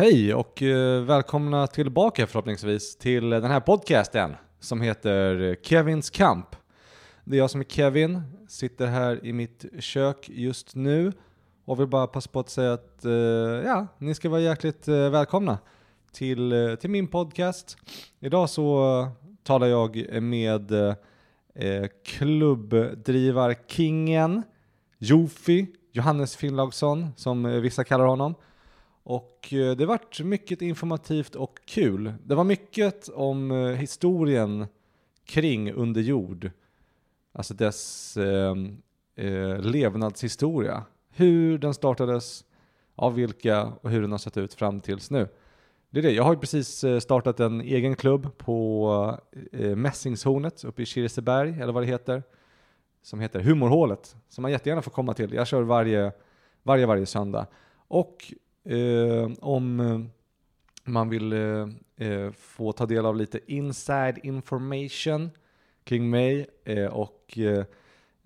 Hej och eh, välkomna tillbaka förhoppningsvis till den här podcasten som heter Kevins kamp. Det är jag som är Kevin, sitter här i mitt kök just nu och vill bara passa på att säga att eh, ja, ni ska vara hjärtligt eh, välkomna till, till min podcast. Idag så talar jag med eh, klubbdrivarkingen Jofi, Johannes Finnlaugsson som vissa kallar honom. Och eh, det vart mycket informativt och kul. Det var mycket om eh, historien kring Under jord. Alltså dess eh, eh, levnadshistoria. Hur den startades, av vilka och hur den har sett ut fram tills nu. Det är det. Jag har ju precis eh, startat en egen klubb på eh, Mässingshornet uppe i Kirseberg, eller vad det heter. Som heter Humorhålet, som man jättegärna får komma till. Jag kör varje, varje, varje söndag. Och eh, om eh, man vill eh, eh, få ta del av lite inside information kring mig eh, och, eh,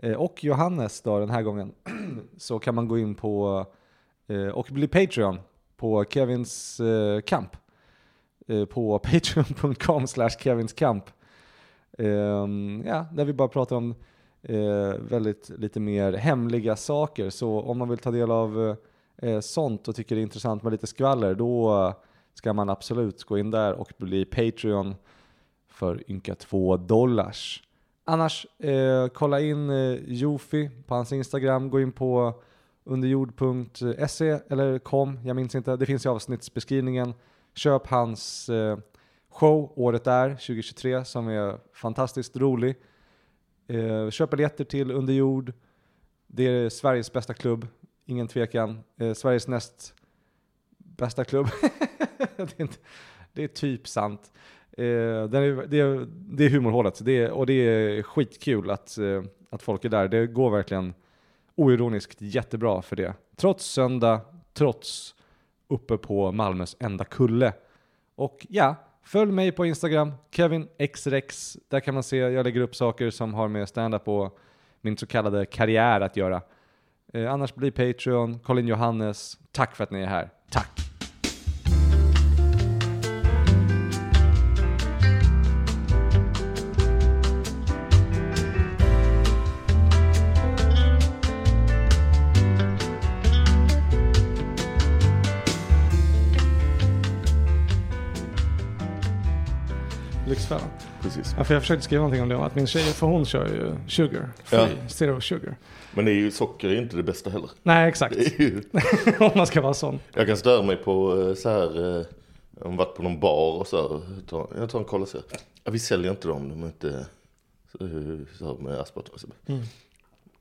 eh och Johannes då den här gången så kan man gå in på eh, och bli Patreon på Kevins eh, kamp eh, på patreon.com slash kevinskamp ehm, ja, där vi bara pratar om eh, väldigt lite mer hemliga saker. Så om man vill ta del av eh, Eh, sånt och tycker det är intressant med lite skvaller, då ska man absolut gå in där och bli Patreon för ynka två dollars. Annars, eh, kolla in eh, Jofi på hans Instagram, gå in på underjord.se eller kom, jag minns inte, det finns i avsnittsbeskrivningen. Köp hans eh, show Året är 2023 som är fantastiskt rolig. Eh, köp biljetter till Underjord. Det är Sveriges bästa klubb, ingen tvekan. Eh, Sveriges näst bästa klubb. det, är inte, det är typ sant. Eh, den är, det, är, det är humorhålet det är, och det är skitkul att, eh, att folk är där. Det går verkligen oironiskt jättebra för det. Trots söndag, trots uppe på Malmös enda kulle. Och ja, följ mig på Instagram, kevinxrex. Där kan man se, jag lägger upp saker som har med stand-up och min så kallade karriär att göra. Eh, annars blir Patreon, Colin Johannes. Tack för att ni är här. Tack! Precis. Ja, för jag försökte skriva någonting om det, att min tjej, för hon kör ju sugar, free, Ja. zero sugar. Men det är ju socker är inte det bästa heller. Nej, exakt. Ju, om man ska vara sån. jag kan störa mig på eh, så här, eh, jag har varit på någon bar och så här, jag tar en kolla och säger, ja, vi säljer inte dem, de är inte så, så här med aspartam. Så, Mm.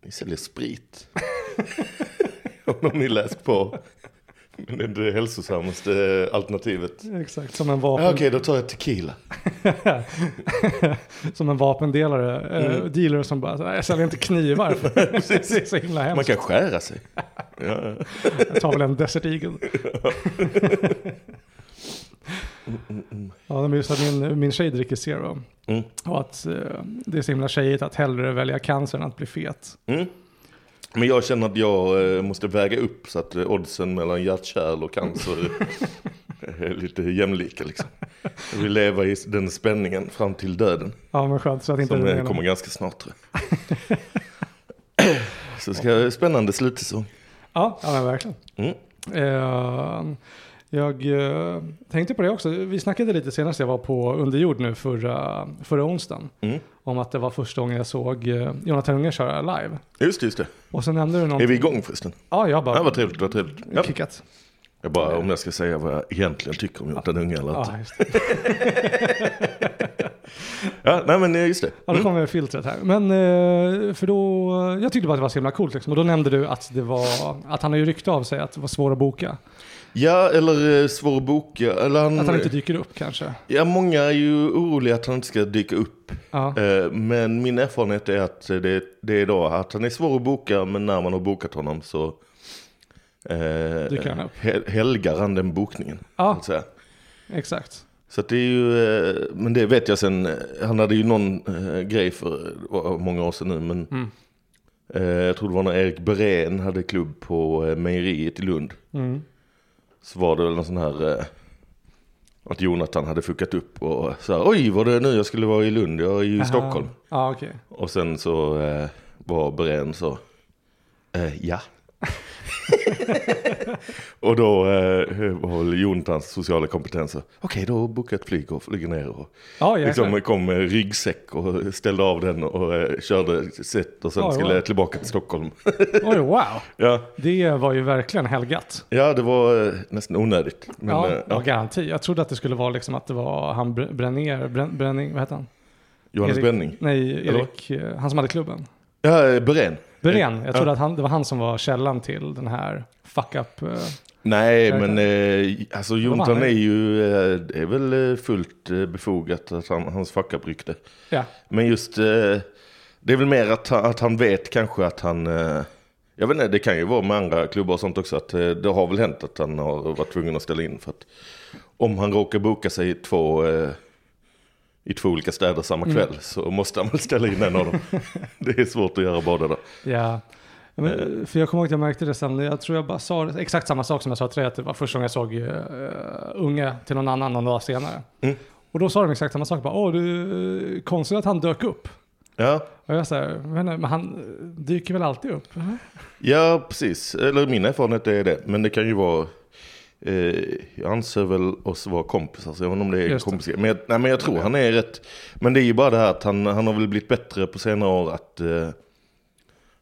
Ni säljer sprit. Om ni läst på. Det är det hälsosammaste alternativet. Exakt, som en Ja, vapen, Okej, då tar jag tequila. som en vapendelare, eh, Mm. dealer som bara, "Nej, jag säljer inte knivar. det är så himla Man hemskt. kan skära sig. Ja. Jag tar väl en Desert Eagle. Ja, men just att min, min tjej dricker zero. Mm. Och att eh, det är så himla tjejigt att hellre välja cancer än att bli fet. Mm. Men jag känner att jag eh, måste väga upp så att eh, oddsen mellan hjärtkärl och cancer är lite jämlika. Liksom. Jag vill leva i den spänningen fram till döden. Ja, men skönt så att inte Som det eh, är kommer ganska snart tror jag. Så ska jag, spännande slutsäsong. Ja, ja men verkligen. Mm. Eh, jag eh, tänkte på det också. Vi snackade lite senast jag var på Underjord nu förra, förra onsdagen. Mm. Om att det var första gången jag såg eh, Jonathan Unge köra live. Just det, just det. Och så nämnde du någon... Är vi igång förresten? Ja, jag bara... Ja, vad trevligt, vad trevligt. Ja. Kickat. Jag bara, om jag ska säga vad jag egentligen tycker om Jonathan Unge eller inte. Ja, just det. Ja, nej men eh, just det. Ja, då Mm. kommer filtret här. Men eh, för då... Jag tyckte bara att det var så himla coolt liksom. Och då nämnde du att det var... Att han har ju rykte av sig att det var svårt att boka. Ja, eller eh, svår att boka. Eller han, Att han inte dyker upp kanske. Ja, många är ju oroliga att han inte ska dyka upp. Ja, Eh, Men min erfarenhet är att det, det är då att han är svår att boka, men när man har bokat honom så eh, Dyker han upp. hel- helgar han den bokningen. Ja. exakt. Så det är ju, men det vet jag sen, han hade ju någon grej för många år sedan nu, men Mm. jag tror det var när Erik Berén hade klubb på mejeriet i Lund. Mm. Så var det väl någon sån här, eh, att Jonathan hade fuckat upp och så här, oj var det nu jag skulle vara i Lund, jag är ju i Aha. Stockholm. Ja, okej. Och sen så eh, var Bren så, eh, ja. och då eh, Jonathans sociala kompetenser, okej då bokar jag ett flyg och flyger ner och Ja, jäklar. liksom kom med ryggsäck och ställde av den och eh, körde set och sen Oj, skulle wow. tillbaka till Stockholm. Oj, wow. ja, Det var ju verkligen helgat. ja, det var eh, nästan onödigt. Men, ja, eh, ja. garanti. Jag trodde att det skulle vara liksom att det var han Br- Bränner, Brän, Bränning, vad heter han? Johannes Erik- Bränning. Nej, Eller? Erik, eh, han som hade klubben. Ja, eh, Berén, jag trodde att han, det var han som var källan till den här fuck up. eh, Nej, men eh, alltså han. är ju, eh, det är väl eh, fullt eh, befogat att han, hans fuck up-rykte. Ja, Men just, eh, det är väl mer att, att han vet kanske att han, eh, jag vet inte, det kan ju vara med andra klubbar och sånt också, att det har väl hänt att han har varit tvungen att ställa in för att om han råkar boka sig två, i två olika städer samma Mm. kväll så måste han väl ställa in en av dem. det är svårt att göra båda då. ja. Men, för jag kommer ihåg att jag märkte det sen, jag tror jag bara sa exakt samma sak som jag sa till dig, att det var första gången jag såg uh, unga till någon annan någon dag senare. Mm. Och då sa de exakt samma sak, bara, åh du, eh, konstigt att han dök upp. Ja, Och jag säger, men, han eh, dyker väl alltid upp? Ja, precis. Eller min erfarenhet är det. Men det kan ju vara... Eh, jag anser väl oss vara kompisar, så jag vet inte om det är kompisar. Men jag, nej, men jag tror han är rätt. Men det är ju bara det här att han, han har väl blivit bättre på senare år att eh,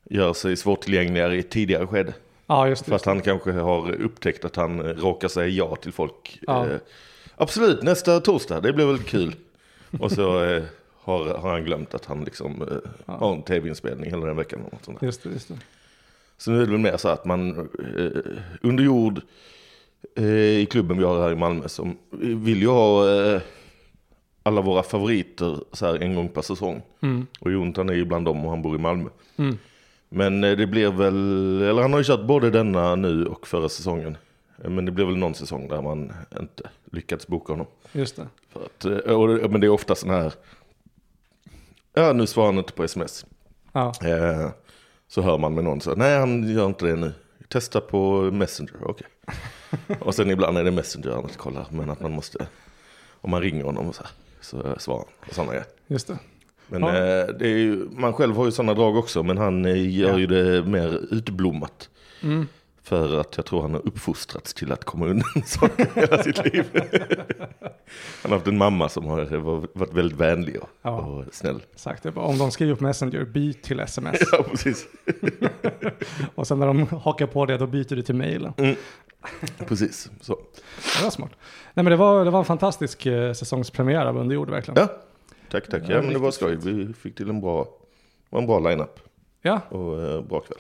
göra sig svårtillgängligare i ett tidigare skede. Ja, just det. För att han kanske har upptäckt att han råkar säga ja till folk. Ja. Eh, absolut, nästa torsdag, det blir väl kul. Och så eh, har, har han glömt att han liksom eh, Ja. har en tv-inspelning hela den veckan. Och något sånt där. Just det, just det. Så nu är det väl mer så att man eh, under jord i klubben vi har här i Malmö som vill ju ha eh, alla våra favoriter så här en gång per säsong. Mm. Och Jonathan är ju bland dem och han bor i Malmö. Mm. Men eh, det blir väl, eller han har ju kört både denna nu och förra säsongen. Eh, Men det blir väl någon säsong där man inte lyckats boka honom. Just det. För att, eh, och, men det är ofta sån här, ja nu svarar han inte på sms. Ja, Eh, så hör man med någon så nej han gör inte det nu. Testa på Messenger, okej. och sen ibland är det Messenger han kollar, men att man måste, om man ringer honom och så, här, så svarar han och sådana grejer. just det. Men Ja. eh, det är ju, man själv har ju sådana drag också, men han eh, gör Ja. ju det mer utblommat. Mm. För att jag tror han har uppfostrats till att komma undan saker hela sitt liv. han har haft en mamma som har varit väldigt vänlig och, Ja. och snäll. Exakt, om de skriver på Messenger, byt till sms. Ja, precis. Och sen när de hakar på det, då byter du till mail. Precis, så. Det var smart. Nej men det var, det var en fantastisk eh, säsongspremiär av Underjord verkligen. Ja, tack, tack. Ja, men det var skoj. Vi fick till en bra, var en bra line-up Ja, och eh, bra kväll.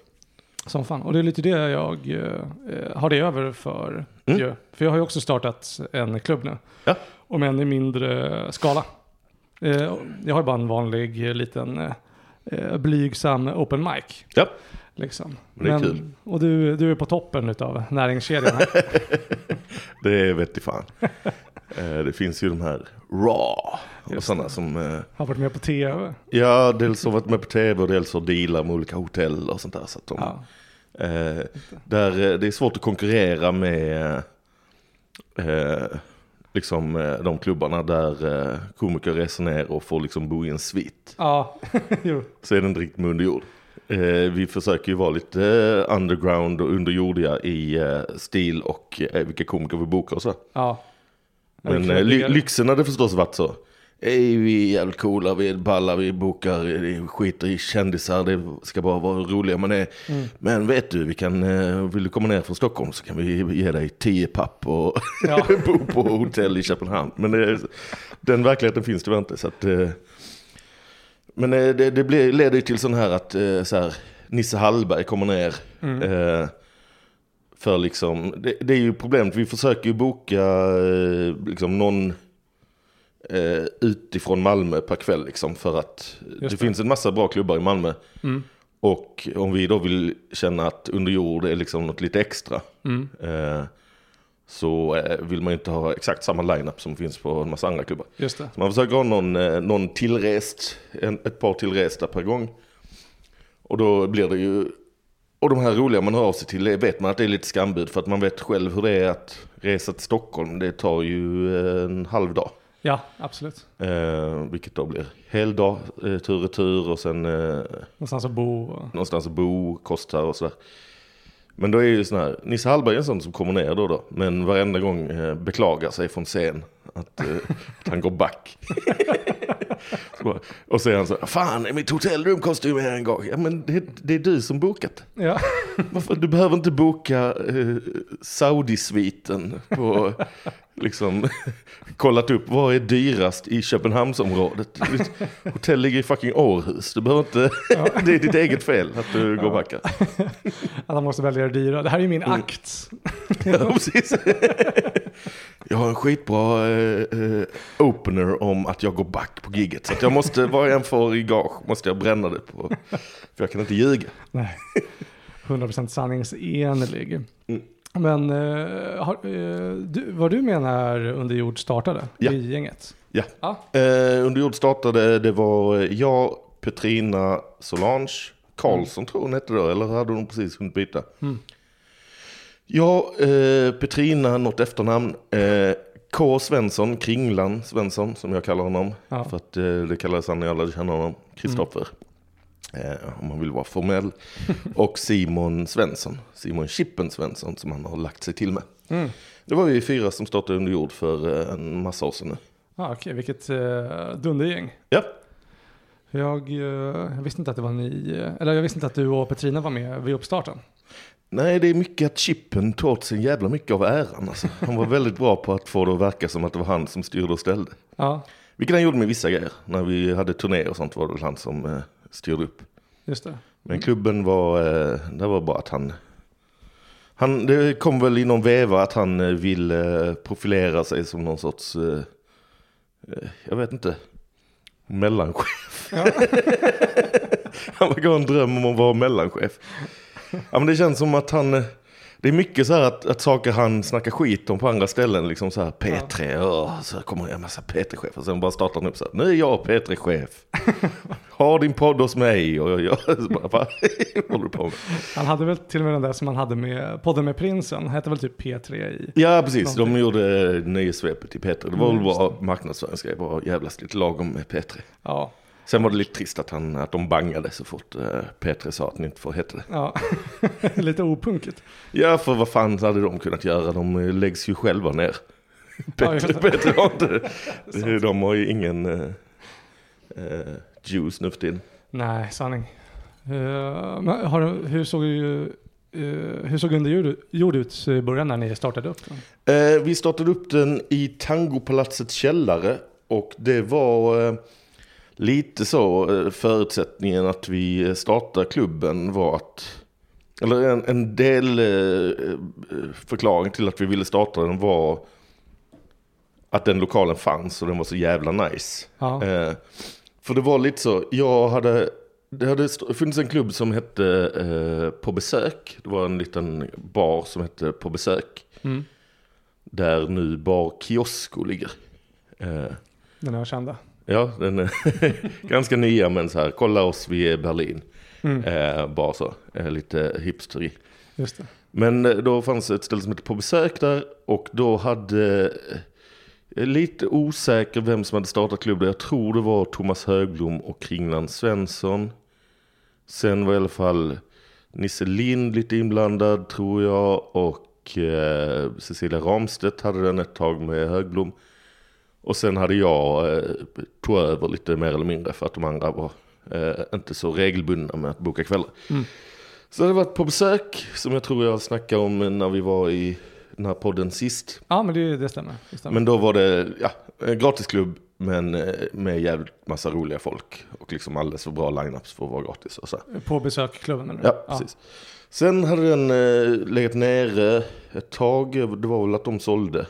som fan. Och det är lite det jag eh, har det över för. Mm. Ju. För jag har ju också startat en klubb nu. Ja. Om än i mindre skala. Eh, jag har ju bara en vanlig eh, liten eh, eh, blygsam open mic. Ja, Liksom. Men det är kul. Och du, du är på toppen av näringskedjan här. det vet i fan. Eh, det finns ju de här raw och sådana som, eh, har varit med på tv. ja, dels har varit med på tv och dels har dealar med olika hotell och sånt där. Så de, Ja. eh, där, eh, det är svårt att konkurrera med eh, liksom, de klubbarna där eh, komiker reser ner och får liksom bo i en svit. Ja, jo. så är det inte riktigt med. Eh, vi försöker ju vara lite eh, underground och underjordiga i eh, stil och eh, vilka komiker vi bokar och så. Ja. Men eh, ly- lyxen hade förstås varit så. Ey, vi är jävligt coola, vi är balla, vi bokar, vi skiter i kändisar, det ska bara vara roliga man är. Mm. Men vet du, vi kan, eh, vill du komma ner från Stockholm så kan vi ge dig tio papp och Ja. bo på hotell i Köpenhamn. Men det, den verkligheten finns tyvärr inte. Så att, eh, men eh, det, det blir, leder ju till sån här att eh, så här, Nisse Hallberg kommer ner. Mm. Eh, för liksom, det, det är ju problemet, vi försöker ju boka liksom någon eh, utifrån Malmö per kväll liksom för att det, det. finns en massa bra klubbar i Malmö. Mm. Och om vi då vill känna att under jord är liksom något lite extra Mm. eh, så eh, vill man ju inte ha exakt samma lineup som finns på en massa andra klubbar. Just det. Så man försöker ha någon, eh, någon tillrest, en, ett par tillresta per gång. Och då blir det ju Och de här roliga man hör av sig till det vet man att det är lite skambud för att man vet själv hur det är att resa till Stockholm. Det tar ju eh, en halv dag. Ja, absolut. Eh, vilket då blir hel dag, eh, tur och retur och sen eh, Någonstans att bo. Och... någonstans att bo, kostar och sådär. Men då är ju sån här, Nisse Hallberg är en sån som kommer ner då då, men varenda gång eh, beklagar sig från scen att, eh, att han går back. Bara- och så är han så, fan mitt hotellrum kostar ju mer en gång. Ja men det, det är du som bokat. Ja. Varför? Du behöver inte boka eh, Saudi-sviten på, liksom, kollat upp vad är dyrast i Köpenhamnsområdet. Hotell ligger i fucking Århus. Du behöver inte, det är ditt eget fel att du går back. Att han måste välja det dyra. Det här är ju min Mm. akt. Ja, precis. Jag har en skitbra eh, eh, opener om att jag går back på gigget. Så att jag måste, vad jag än får i gage måste jag bränna det på. För jag kan inte ljuga. Nej. 100% sanningsenlig. Mm. Men eh, har, eh, du, vad du menar under jord startade Ja. i gänget? Ja. Ja. Eh, under jord startade, det var jag, Petrina Solange, Karlsson tror hon hette då, eller hade hon precis hunnit byta? Mm. Ja, eh, Petrina, något efternamn. Eh, K. Svensson, Kringlan Svensson, som jag kallar honom. Ja. För att eh, det kallades han när jag lärde känna honom. Kristoffer. Eh, om man vill vara formell. Och Simon Svensson, Simon Chippen Svensson, som han har lagt sig till med. Mm. Det var vi fyra som startade under jord för eh, en massa år sedan nu. Ah, Okej, vilket eh, dundergäng. Ja, Jag, eh, jag visste inte att det var ni, eh, eller jag visste inte att du och Petrina var med vid uppstarten. Nej, det är mycket att Chippen tog åt sig jävla mycket av äran. Alltså. Han var väldigt bra på att få det att verka som att det var han som styrde och ställde. Ja, Vilket han gjorde med vissa grejer. När vi hade turné och sånt var det han som eh, styrde upp. just det. Men klubben var, eh, det var bara att han... han det kom väl i någon veva att han eh, ville eh, profilera sig som någon sorts, eh, eh, jag vet inte, mellanchef. Ja. Han verkar ha en dröm om att vara mellanchef. Ja men det känns som att han, eh, det är mycket så här att, att saker han snackar skit om på andra ställen, liksom så här P3, åh, så kommer det en massa P3-chefer, sen bara startar han upp så här, nu är jag P3-chef. Ha din podd hos mig och jag, så bara, vad håller du på med? Han hade väl till och med den där som han hade med podden med prinsen, hette väl typ P3 i. Ja precis, de Någonting. gjorde nöjessvepet i P3. Det var väl Mm, bara marknadsföringsgrej, bara jävlas lite lagom med P3. Ja, Sen var det lite trist att, han, att de bangade så fort eh, P3 sa att ni inte får heta det. ja. lite opunkigt. Ja, för vad fan hade de kunnat göra? De eh, läggs ju själva ner. Ja, P3, det. P3 har inte, det- de har ju ingen eh, eh, juice nu för tiden. Nej, sanning. Eh, men har, hur såg ju eh, hur såg underjord jord ut i början när ni startade upp? Eh, vi startade upp den i Tangopalatsets källare och det var eh, lite så eh, förutsättningen att vi startade klubben var att, eller en, en del eh, förklaring till att vi ville starta den var att den lokalen fanns och den var så jävla nice. Ja, Eh, för det var lite så, jag hade, det hade funnits en klubb som hette eh, På besök. Det var en liten bar som hette På besök. mm, Där nu bar Kiosko ligger. Eh, den är kända. Ja, den är ganska nya men så här, kolla oss, vi är Berlin. Mm, Eh, bara så, eh, lite hipsteri. just det. Men eh, då fanns ett ställe som hette På besök där och då hade är lite osäker vem som hade startat klubben. Jag tror det var Thomas Högblom och Kringland Svensson. Sen var i alla fall Nisse Lind lite inblandad tror jag och eh, Cecilia Ramstedt hade den ett tag med Högblom. Och sen hade jag eh, tog över lite mer eller mindre för att de andra var eh, inte så regelbundna med att boka kvällar. Mm. Så det varit på besök som jag tror jag snackade om när vi var i den här podden sist. Ja, men det, det stämmer. Det stämmer. Men då var det ja, en gratisklubb men eh, med jävligt massa roliga folk. Och liksom alldeles för bra lineups för att vara gratis. Och så. På besökklubben du? Ja, precis. Sen hade den eh, legat nere ett tag. Det var väl att de sålde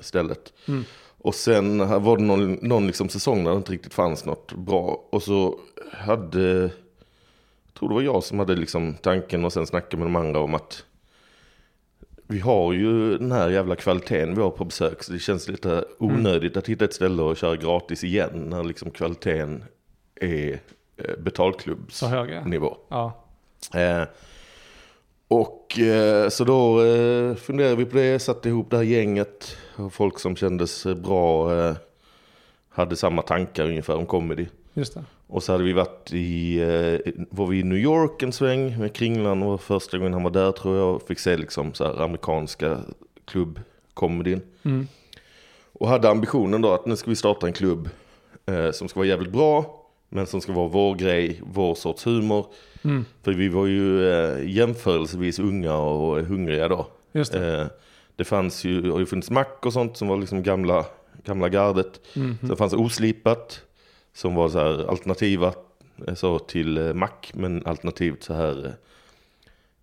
stället. Mm. Och sen var det någon, någon liksom säsong när det inte riktigt fanns något bra. Och så hade, jag tror det var jag som hade liksom tanken och sen snackade med de andra om att vi har ju den här jävla kvaliteten vi har på besök. Så det känns lite onödigt att hitta ett ställe och köra gratis igen när liksom kvaliteten är eh, betalklubbsnivå. Ja. Eh, och eh, så då eh, funderade vi på det, satte ihop det här gänget. Och folk som kändes eh, bra eh, hade samma tankar ungefär om comedy. Just det. Och så hade vi varit i, eh, var vi i New York en sväng med Kringlan och första gången han var där tror jag. Fick se liksom så här amerikanska klubbkomedin. Mm. Och hade ambitionen då att nu ska vi starta en klubb eh, som ska vara jävligt bra. Men som ska vara vår grej, vår sorts humor. Mm. För vi var ju eh, jämförelsevis unga och hungriga då. Just det. Eh, det fanns ju, har ju funnits Mac och sånt som var liksom gamla, gamla gardet. Mhm. Sen fanns Oslipat som var så här alternativa eh, så till eh, Mac. Men alternativt så här,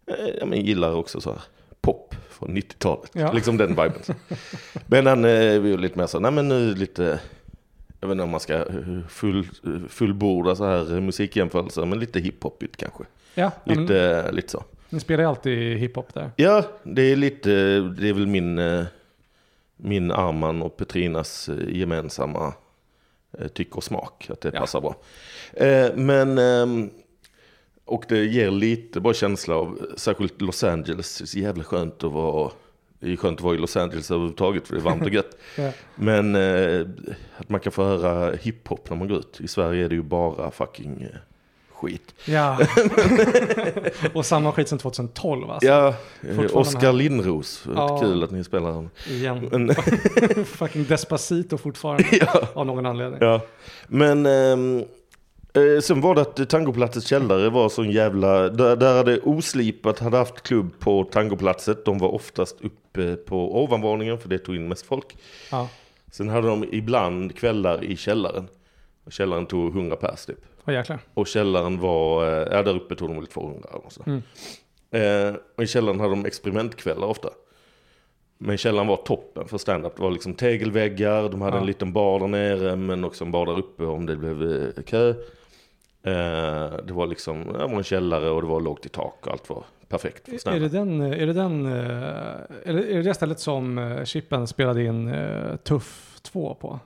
eh, eh, ja men gillar också så här pop från 90-talet. Ja. Liksom den viben. men han eh, var ju lite mer så, nej men nu lite, jag vet inte om man ska eh, full, eh, fullborda så här eh, musikjämförelser, men lite hiphopigt kanske. Ja, men Lite, lite så. ni spelar ju alltid hiphop där. Ja, det är lite, det är väl min, eh, min Arman och Petrinas eh, gemensamma eh, tycke och smak, att det Ja. passar bra. Eh, Men, ehm, och det ger lite bara känsla av, särskilt Los Angeles, det är så jävla skönt att vara, det är skönt att vara i Los Angeles överhuvudtaget för det är varmt och gött. Ja. Men eh, att man kan få höra hiphop när man går ut. I Sverige är det ju bara fucking eh, skit. Ja. och samma skit som 2012 alltså. Ja, eh, Oskar. Lindros, Ja. kul att ni spelar honom. Igen. Men, Fucking Despacito fortfarande. ja, Av någon anledning. ja. Men ehm, eh, sen var det att Tangoplatsets källare var sån jävla... Där, där hade Oslipat hade haft klubb på Tangoplatset. De var oftast uppe på ovanvåningen för det tog in mest folk. Ja. Sen hade de ibland kvällar i källaren. Och källaren tog 100 pers typ. Jäklar. Och källaren var, eh, ja där uppe tog de väl 200 eller sånt. Mm. Eh, och i källaren hade de experimentkvällar ofta. Men källaren var toppen för stand-up. Det var liksom tegelväggar, de hade Ja. en liten bar där nere men också en bar där uppe om det blev eh, kö. Eh, det var liksom, det var en källare och det var lågt i tak och allt var perfekt för Är det den, är det den, eh, är det, är det det stället som eh, Chippen spelade in Tuff 2 på?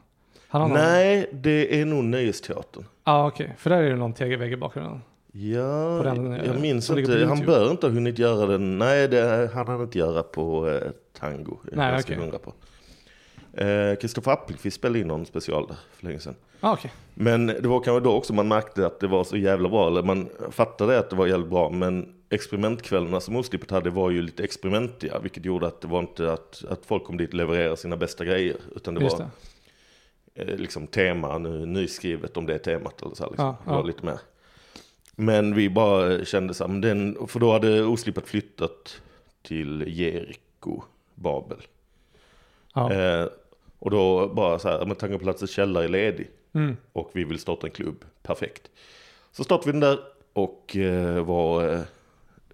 Han har någon- Nej, det är nog Nöjesteatern. Ja okej, för där är det någon tegelvägg i bakgrunden. Ja, den, jag minns inte. Han bör inte ha hunnit göra den. Nej, det han hade inte göra på eh, tango. Jag är Nej, hundra på. Eh, Kristoffer Appelqvist spelade in någon special där för länge sedan. Ja okej. Men det var kanske då också man märkte att det var så jävla bra. Eller man fattade att det var jävligt bra. Men experimentkvällarna som Oslippet hade var ju lite experimentiga. Vilket gjorde att det var inte att, att folk kom dit och levererade sina bästa grejer. Utan det Just var det. eh, liksom tema, nu, nyskrivet om det temat. Eller så här, liksom. Ja, det var ja. lite mer. Men vi bara kände så här, men den, för då hade Oslipat flyttat till Jeriko, Babel. Ja. Eh, och då bara så här, men Tangoplatsets källare är ledig Mm. och vi vill starta en klubb, perfekt. Så startade vi den där och eh, var eh,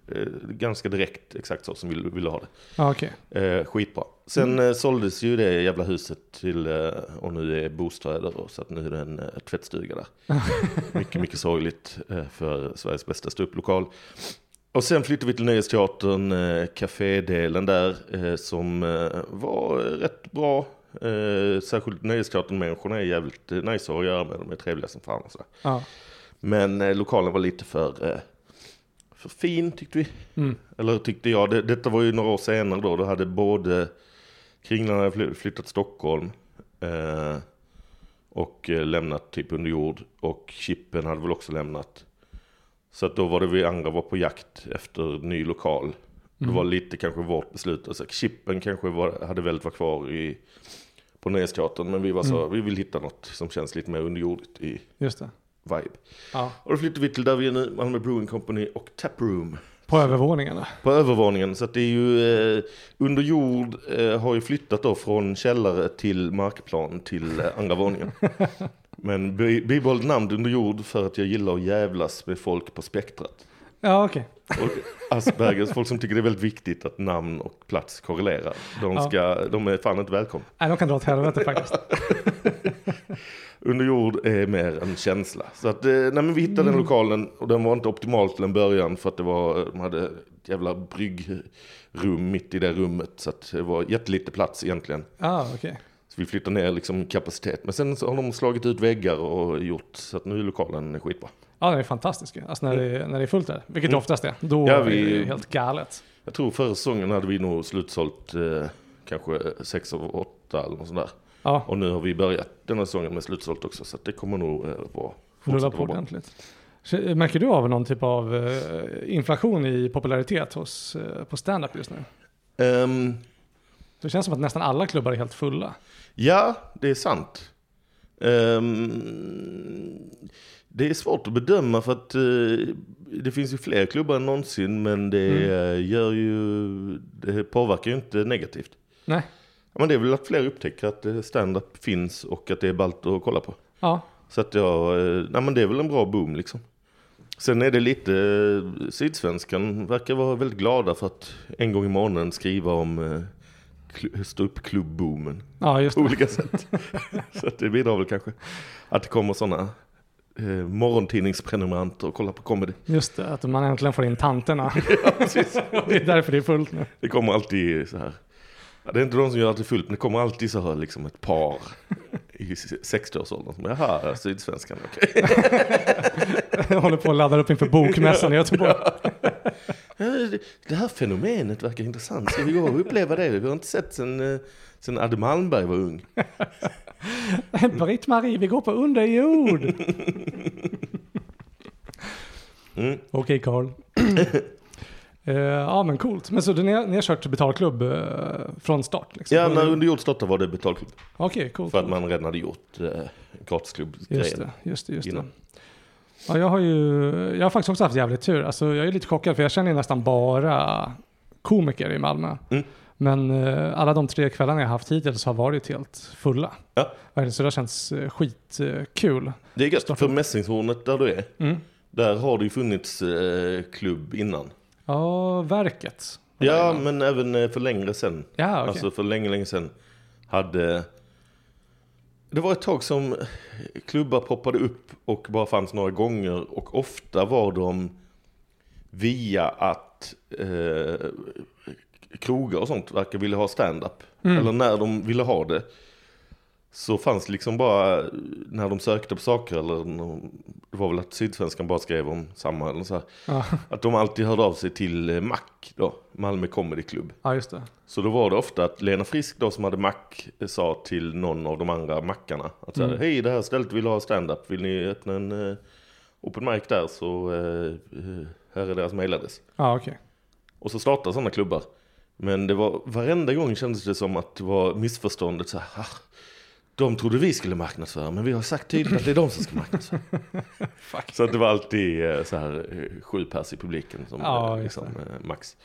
eh, ganska direkt exakt så som vi ville ha det. Ja okej. Eh, skitbra. Sen eh, såldes ju det jävla huset till, eh, och nu är bostäder och så att nu är det en tvättstuga där. mycket, mycket sorgligt för Sveriges bästa ståupplokal. Och sen flyttade vi till Nöjesteatern, kafédelen där, som var rätt bra. Eh, särskilt Nöjesteatern-människorna är jävligt nice att göra med, de är trevliga som fan och sådär. Ja. Men eh, lokalen var lite för, eh, för fin tyckte vi. Mm. Eller tyckte jag. Det, detta var ju några år senare då. Då hade både Kringlan fly- flyttat till Stockholm. Eh, och eh, lämnat typ under jord. Och Chippen hade väl också lämnat. Så att då var det vi andra var på jakt efter ny lokal. Det Mm. var lite kanske vårt beslut. Alltså, Chippen kanske var, hade velat vara kvar i, på Nöjesteatern. Men vi var så, Mm. vi vill hitta något som känns lite mer underjordigt i Just det. vibe. Ja. Och då flyttade vi till där vi är nu, Malmö Brewing Company och Taproom. På övervåningarna. På övervåningen, så att det är ju eh, under jord eh, har ju flyttat då från källare till markplan till eh, andra våningen. Men bi- bibehållit namn under jord för att jag gillar att jävlas med folk på spektrat. Ja okej. Och Aspergers, folk som tycker det är väldigt viktigt att namn och plats korrelerar. De, Ja. ska, de är fan inte välkomna. Nej de kan dra åt helvete faktiskt. Under jord är mer en känsla. Så att, eh, nej men vi hittade Mm. den lokalen och den var inte optimal till en början för att det var, de hade ett jävla bryggrum mitt i det rummet. Så att det var jättelite plats egentligen. Ja okej. Så vi flyttade ner liksom kapacitet. Men sen så har de slagit ut väggar och gjort så att nu är lokalen skitbra. Ja, det är fantastiskt. Alltså när, det, när det är fullt där, vilket det oftast är. Då Mm. Ja, vi- är det helt galet. Jag tror förra säsongen hade vi nog slutsålt eh, kanske sex av åtta eller något sånt där. Ja, Och nu har vi börjat denna säsongen med slutsålt också så det kommer nog eh, vara rulla på ordentligt. Så, Märker du av någon typ av eh, inflation i popularitet hos, eh, på stand-up just nu? Ehm, Det känns som att nästan alla klubbar är helt fulla. ja, det är sant. Ehm, det är svårt att bedöma för att eh, det finns ju fler klubbar än någonsin men det Mm. gör ju, det påverkar ju inte negativt. Nej. Men det är väl att fler upptäcker att eh, stand-up finns och att det är ballt att kolla på. Ja, Så att ja, eh, nej men det är väl en bra boom liksom. Sen är det lite, eh, Sydsvenskan verkar vara väldigt glada för att en gång i månaden skriva om kl- ståuppklubb-boomen ja just på det. olika sätt. Så att det bidrar väl kanske att det kommer sådana eh, morgontidningsprenumeranter och kollar på comedy. Just det, att man äntligen får in tanterna. Precis. det är därför det är fullt nu. Det kommer alltid så här. Ja, det är inte de som gör att det är fullt, men det kommer alltid så här liksom ett par i 60-årsåldern som jaha, Sydsvenskan, okej. Jag håller på och laddar upp inför bokmässan i Göteborg. Ja, det- Det här fenomenet verkar intressant. Ska vi gå och uppleva det? Vi har inte sett sen, eh, sen Adde Malmberg var ung. Britt-Marie, vi går på underjord. Mm. Okej Karl. Eh, ja men coolt. Men så ni har, ni har kört betalklubb uh, från start? Liksom. Ja, när under jord startade var det betalklubb. Okej, coolt. För att man redan hade gjort eh, gratisklubb Just det, just det, just det. innan. Ja, jag har ju, jag har faktiskt också haft jävligt tur. Alltså, jag är lite chockad för jag känner ju nästan bara komiker i Malmö. Mm. Men eh, alla de tre kvällarna jag har haft hittills har varit helt fulla. Ja. Så det har känts uh, skitkul. Det är gött, för Mässingshornet där du är, Mm. där har det ju funnits eh, klubb innan. Ja, verket. Ja, men även eh, för längre sen. Ja, okej. Alltså för länge, länge sen hade... Det var ett tag som klubbar poppade upp och bara fanns några gånger och ofta var de via att eh, krogar och sånt verkar vilja ha stand-up. Mm. Eller när de ville ha det. Så fanns liksom bara när de sökte på saker eller det var väl att Sydsvenskan bara skrev om samma eller så här. Ja. Att de alltid hörde av sig till eh, Mac då, Malmö Comedy Club. ja, just det. Så då var det ofta att Lena Frisk då som hade Mac eh, sa till någon av de andra mackarna att så här, Mm. hej det här stället vill ha stand-up, vill ni öppna en uh, open mic där så eh, här är deras mailadress. Ja, okej. Och så startade sådana klubbar. Men det var varenda gång kändes det som att det var missförståndet så här, ah, de trodde vi skulle marknadsföra men vi har sagt tydligt att det är de som ska marknadsföra. så att det var alltid eh, så här eh, sju pers i publiken som Ja, eh, liksom, max.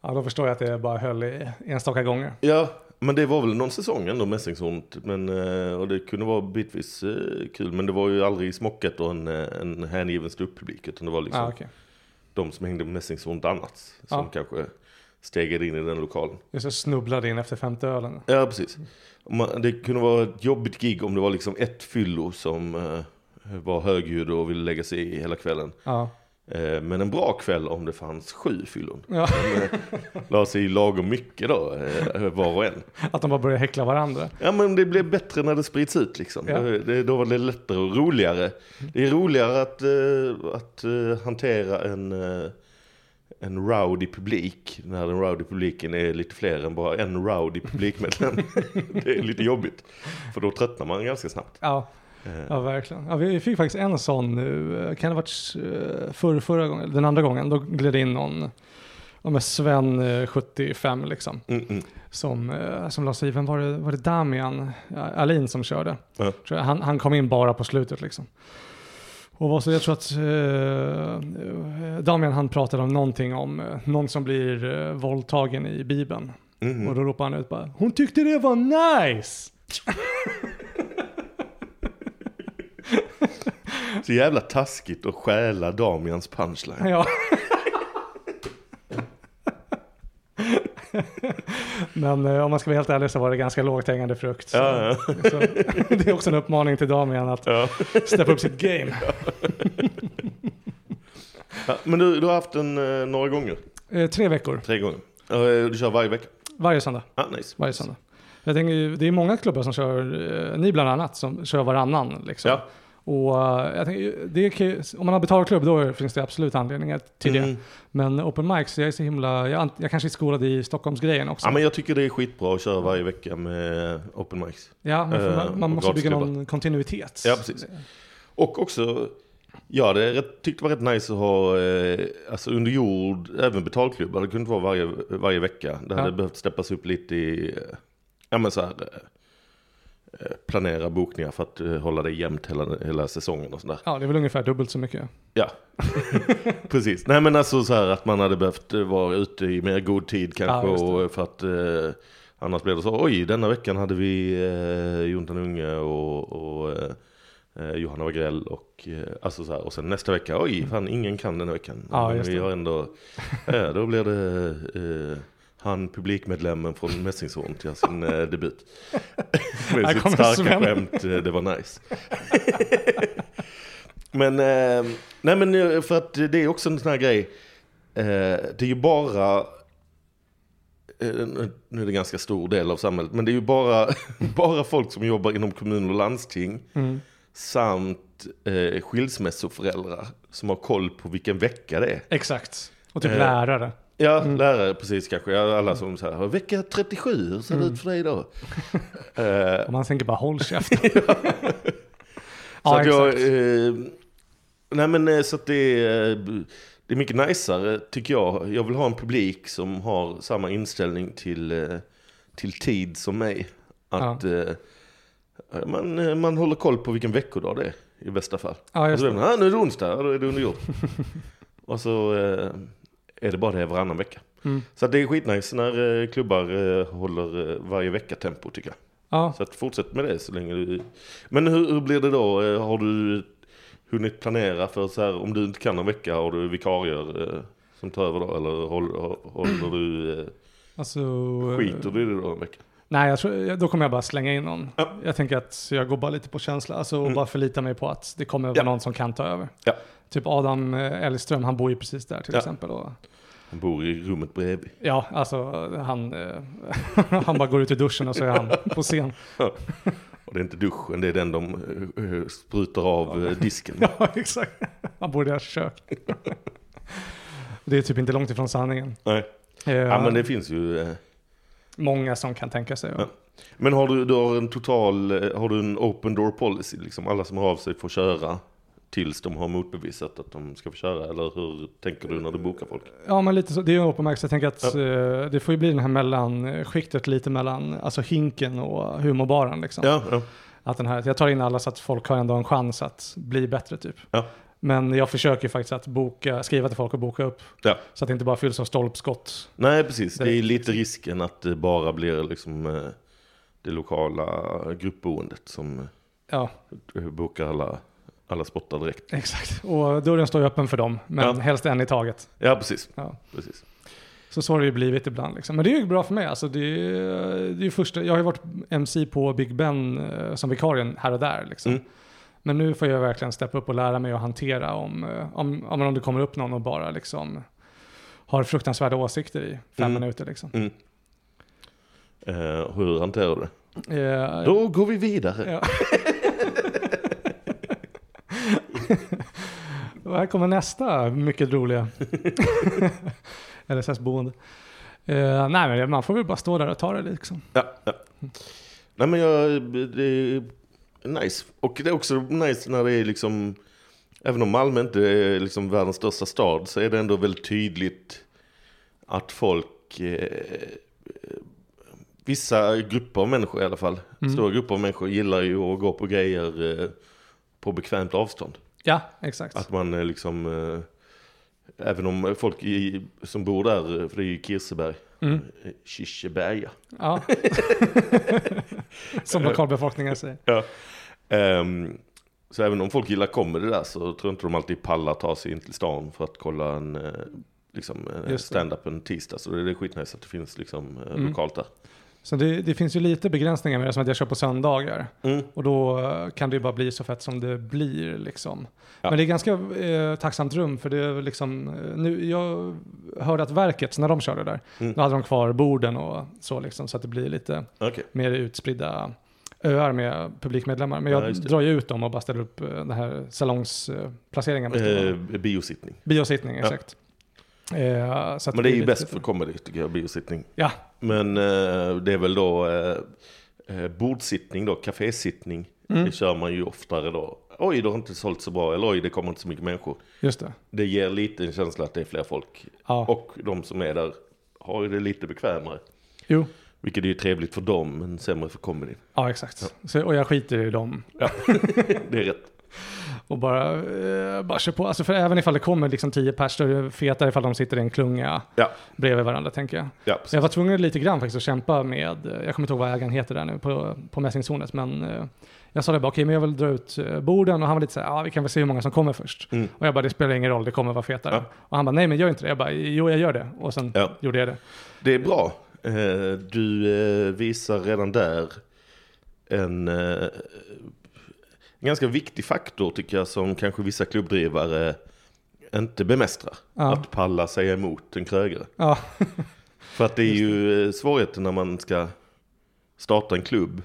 Ja, då förstår jag att det bara höll i enstaka gånger. Ja, men det var väl någon säsong ändå Mässingshornet. Men, och det kunde vara bitvis kul. Men det var ju aldrig smockat och en, en hängiven ståupppublik. Utan det var liksom Ja, okej. de som hängde med Mässingshornet annat. Som Ja. kanske stegade in i den lokalen. Just det, snubblade in efter femte ölen. Ja, precis. Man, det kunde vara ett jobbigt gig om det var liksom ett fyllo som eh, var högljudd och ville lägga sig i hela kvällen. Ja. Eh, men en bra kväll om det fanns sju fyllon. ja, De eh, la sig i lagom mycket då, eh, var och en. att de bara börjar häckla varandra. Ja men det blev bättre när det sprids ut liksom. Ja. Det, det, då var det lättare och roligare. Det är roligare att, att hantera en, en rowdy publik när den rowdy publiken är lite fler än bara en rowdy publikmedlem. det är lite jobbigt. För då tröttnar man ganska snabbt. Ja, Eh, ja verkligen. Ja, vi fick faktiskt en sån nu, eh, kan det ha varit eh, förr, förra gången, den andra gången, då gled in någon, med Sven eh, 75 liksom, Mm, mm. som, som la sig i, vem var det, var det Damian Alin som körde? Jag. Han, han kom in bara på slutet liksom. Och var så, jag tror att eh, Damian han pratade om någonting om eh, någon som blir eh, våldtagen i Bibeln. Mm, Och då ropade han ut bara, hon tyckte det var nice! Så jävla taskigt att stjäla Damians punchline. Ja. Men eh, om man ska vara helt ärlig så var det ganska lågt hängande frukt. Så, Ja, ja. så, det är också en uppmaning till Damian att Ja. steppa upp sitt game. Ja, men du, du har haft den eh, några gånger? Eh, tre veckor, Tre gånger? Eh, du kör varje vecka? varje söndag. Ah, nice. Varje söndag. Jag tänker, det är många klubbar som kör, ni bland annat, som kör varannan. Liksom. Ja. Och eh, jag tänker, det om man har betalklubb då finns det absolut anledningar till det. Mm. Men open mics, jag är så himla, jag, jag kanske är skolad i Stockholmsgrejen också. Ja, men jag tycker det är skitbra att köra varje vecka med open mics. Ja, men för Eh, man, man måste bygga någon kontinuitet. Ja, precis. Och också, ja det rätt, tyckte det var rätt nice att ha eh, alltså under jord, även betalklubbar. Det kunde inte vara varje, varje vecka. Det hade Ja. behövt steppas upp lite i, ja men så här, planera bokningar för att eh, hålla det jämnt hela, hela säsongen och sådär. Ja, det är väl ungefär dubbelt så mycket. Ja, precis. Nej men alltså så här att man hade behövt eh, vara ute i mer god tid kanske. Ja, och för att eh, annars blev det så, oj denna veckan hade vi eh, Jontan Unge och, och eh, eh, Johanna Wagrell och, eh, alltså så här, och sen nästa vecka, oj fan ingen kan denna veckan. Ja, Men just vi det. har ändå, eh, då blir det eh, han publikmedlemmen från Mässingshorn till sin eh, debut. Med sitt starka Sven. skämt, eh, det var nice. Men, eh, nej men för att det är också en sån här grej. Eh, det är ju bara, eh, nu är det en ganska stor del av samhället, men det är ju bara, bara folk som jobbar inom kommun och landsting Mm. samt eh, skilsmässoföräldrar som har koll på vilken vecka det är. Exakt. Och typ Eh, lärare. Ja, Mm. lärare precis kanske. Ja, Alla som så här, vecka 37, hur ser det ut för dig då? Eh, Och man tänker bara håll käften. Så ja, att jag, eh, nej men eh, så att det är, det är mycket najsare tycker jag. Jag vill ha en publik som har samma inställning till, eh, till tid som mig. Att eh, man, eh, man håller koll på vilken veckodag det är i bästa fall. Ja, Och just så det. man, ah, nu är det onsdag, då är det underjord. och så eh, är det bara det varannan vecka. Mm. Så det är skitnice när eh, klubbar eh, håller eh, varje vecka tempo tycker jag. Ja, Så att fortsätt med det så länge du... Men hur, hur blir det då? Har du hunnit planera för så här, om du inte kan en vecka, har du vikarier eh, som tar över då? Eller håller, håller du, eh, alltså... skiter du i det då en vecka? Nej, jag tror, då kommer jag bara slänga in någon. Ja. Jag tänker att jag går bara lite på känsla, alltså och Mm. bara förlita mig på att det kommer Ja. någon som kan ta över. Ja. Typ Adam eh, Elgström, han bor ju precis där till Ja. exempel. Och, Han bor i rummet bredvid. ja, alltså han, eh, han bara går ut i duschen och så är han på scen. Och det är inte duschen, det är den de eh, sprutar av eh, disken. Ja, exakt. Han bor i deras kök. Det är typ inte långt ifrån sanningen. Nej. Ja men det finns ju... Många som kan tänka sig. Ja. Men har du, du har en total, har du en open door policy liksom? Alla som hör av sig får köra tills de har motbevisat att de ska få köra? Eller hur tänker du när du bokar folk? Ja, men lite så. Det är ju open jag tänker att eh, det får ju bli den här mellanskiktet lite mellan alltså hinken och humorbaren. Liksom. Ja, ja. Att den här, jag tar in alla så att folk har ändå en chans att bli bättre typ. Ja. Men jag försöker faktiskt att boka, skriva till folk och boka upp. Ja. Så att det inte bara fylls av stolpskott. Nej, precis. Det är lite risken att det bara blir liksom eh, det lokala gruppboendet som Ja, eh, bokar alla, alla spottar direkt. exakt. Och dörren står ju öppen för dem, men Ja. helst en i taget. Ja, precis. Ja. precis. Så så har det ju blivit ibland. Liksom. Men det är ju bra för mig. Alltså, det är, det är första, jag har ju varit MC på Big Ben eh, som vikarien här och där. Liksom. Mm. Men nu får jag verkligen steppa upp och lära mig att hantera om, eh, om, om, om det kommer upp någon och bara liksom har fruktansvärda åsikter i fem Mm. minuter. Liksom. Mm. Eh, hur hanterar du det? Eh, Då går vi vidare. Ja. Och här kommer nästa mycket roliga. LSS-boende. Eh, nej men man får väl bara stå där och ta det liksom. Ja, ja. Nej men jag, det är nice. Och det är också nice när det är liksom, även om Malmö inte är liksom världens största stad så är det ändå väldigt tydligt att folk, eh, vissa grupper av människor i alla fall, Mm. stora grupper av människor gillar ju att gå på grejer eh, på bekvämt avstånd. Ja, exakt. Att man eh, liksom, eh, även om folk i, som bor där, eh, för det är ju Kirseberg, Mm. eh, Kirseberga. Ja. Som lokalbefolkningen säger. Ja. Ehm, så även om folk gillar comedy där så tror jag inte de alltid pallar ta sig in till stan för att kolla en liksom, stand-up en tisdag. Så det är skitnice att det finns liksom, Mm. lokalt där. Så det, det finns ju lite begränsningar med det som att jag kör på söndagar. Mm. Och då eh, kan det ju bara bli så fett som det blir liksom. Ja. Men det är ganska eh, tacksamt rum för det är liksom, eh, nu, jag hörde att verket, när de körde där, Mm. då hade de kvar borden och så liksom, så att det blir lite Okej. mer utspridda öar med publikmedlemmar. Men Ja, jag det. drar ju ut dem och bara ställer upp eh, den här salongsplaceringen. Uh, Eh, biosittning. Biosittning, ja. exakt. Eh, så att Men det är ju bäst för comedy tycker jag, biosittning. Ja, Men eh, det är väl då eh, eh, bordsittning då, kafésittning. Mm. Det kör man ju oftare då. Oj, det har inte sålt så bra. Eller oj, det kommer inte så mycket människor. just det. Det ger lite en känsla att det är fler folk. Ja. Och de som är där har ju det lite bekvämare. Jo, Vilket är ju trevligt för dem, men sämre för comedy. ja exakt. Så, och jag skiter i dem Det är rätt. Och bara, eh, bara kör på. Alltså för även ifall det kommer liksom tio pers, då är det fetare ifall de sitter i en klunga Ja, bredvid varandra tänker jag. ja jag var tvungen lite grann faktiskt att kämpa med, eh, jag kommer inte ihåg vad ägaren heter där nu på, på mässingshornet, men eh, jag sa det bara, okej men jag vill dra ut eh, borden och han var lite så här, ja vi kan väl se hur många som kommer först. Mm. Och jag bara, det spelar ingen roll, det kommer vara fetare. Ja. Och han bara, nej men gör inte det. Jag bara, jo jag gör det. Och sen Ja. gjorde jag det. Det är bra. Eh, Du visar redan där en, en ganska viktig faktor tycker jag som kanske vissa klubbdrivare inte bemästrar. Ja. Att palla sig emot en krögare. Ja, För att det är ju eh, svårigheten när man ska starta en klubb.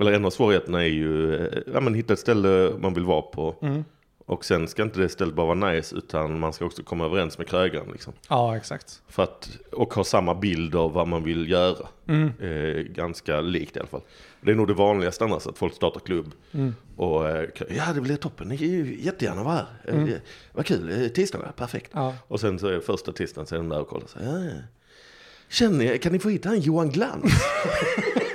Eller en av svårigheterna är ju eh, ja, hitta ett ställe man vill vara på. mm. Och sen ska inte det stället bara vara nice utan man ska också komma överens med krögaren. Liksom. ja exakt. För att, och ha samma bild av vad man vill göra. Mm. Eh, ganska likt i alla fall. Det är nog det vanligaste annars att folk startar klubb. Mm. Och eh, ja det blir toppen, ni är jättegärna vara här. Eh, Mm. Vad kul, eh, tisdagar, perfekt. Ja. Och sen så är första tisdagen så är de där och kollar så ja, ja. Känner kan ni få hit han Johan Glans?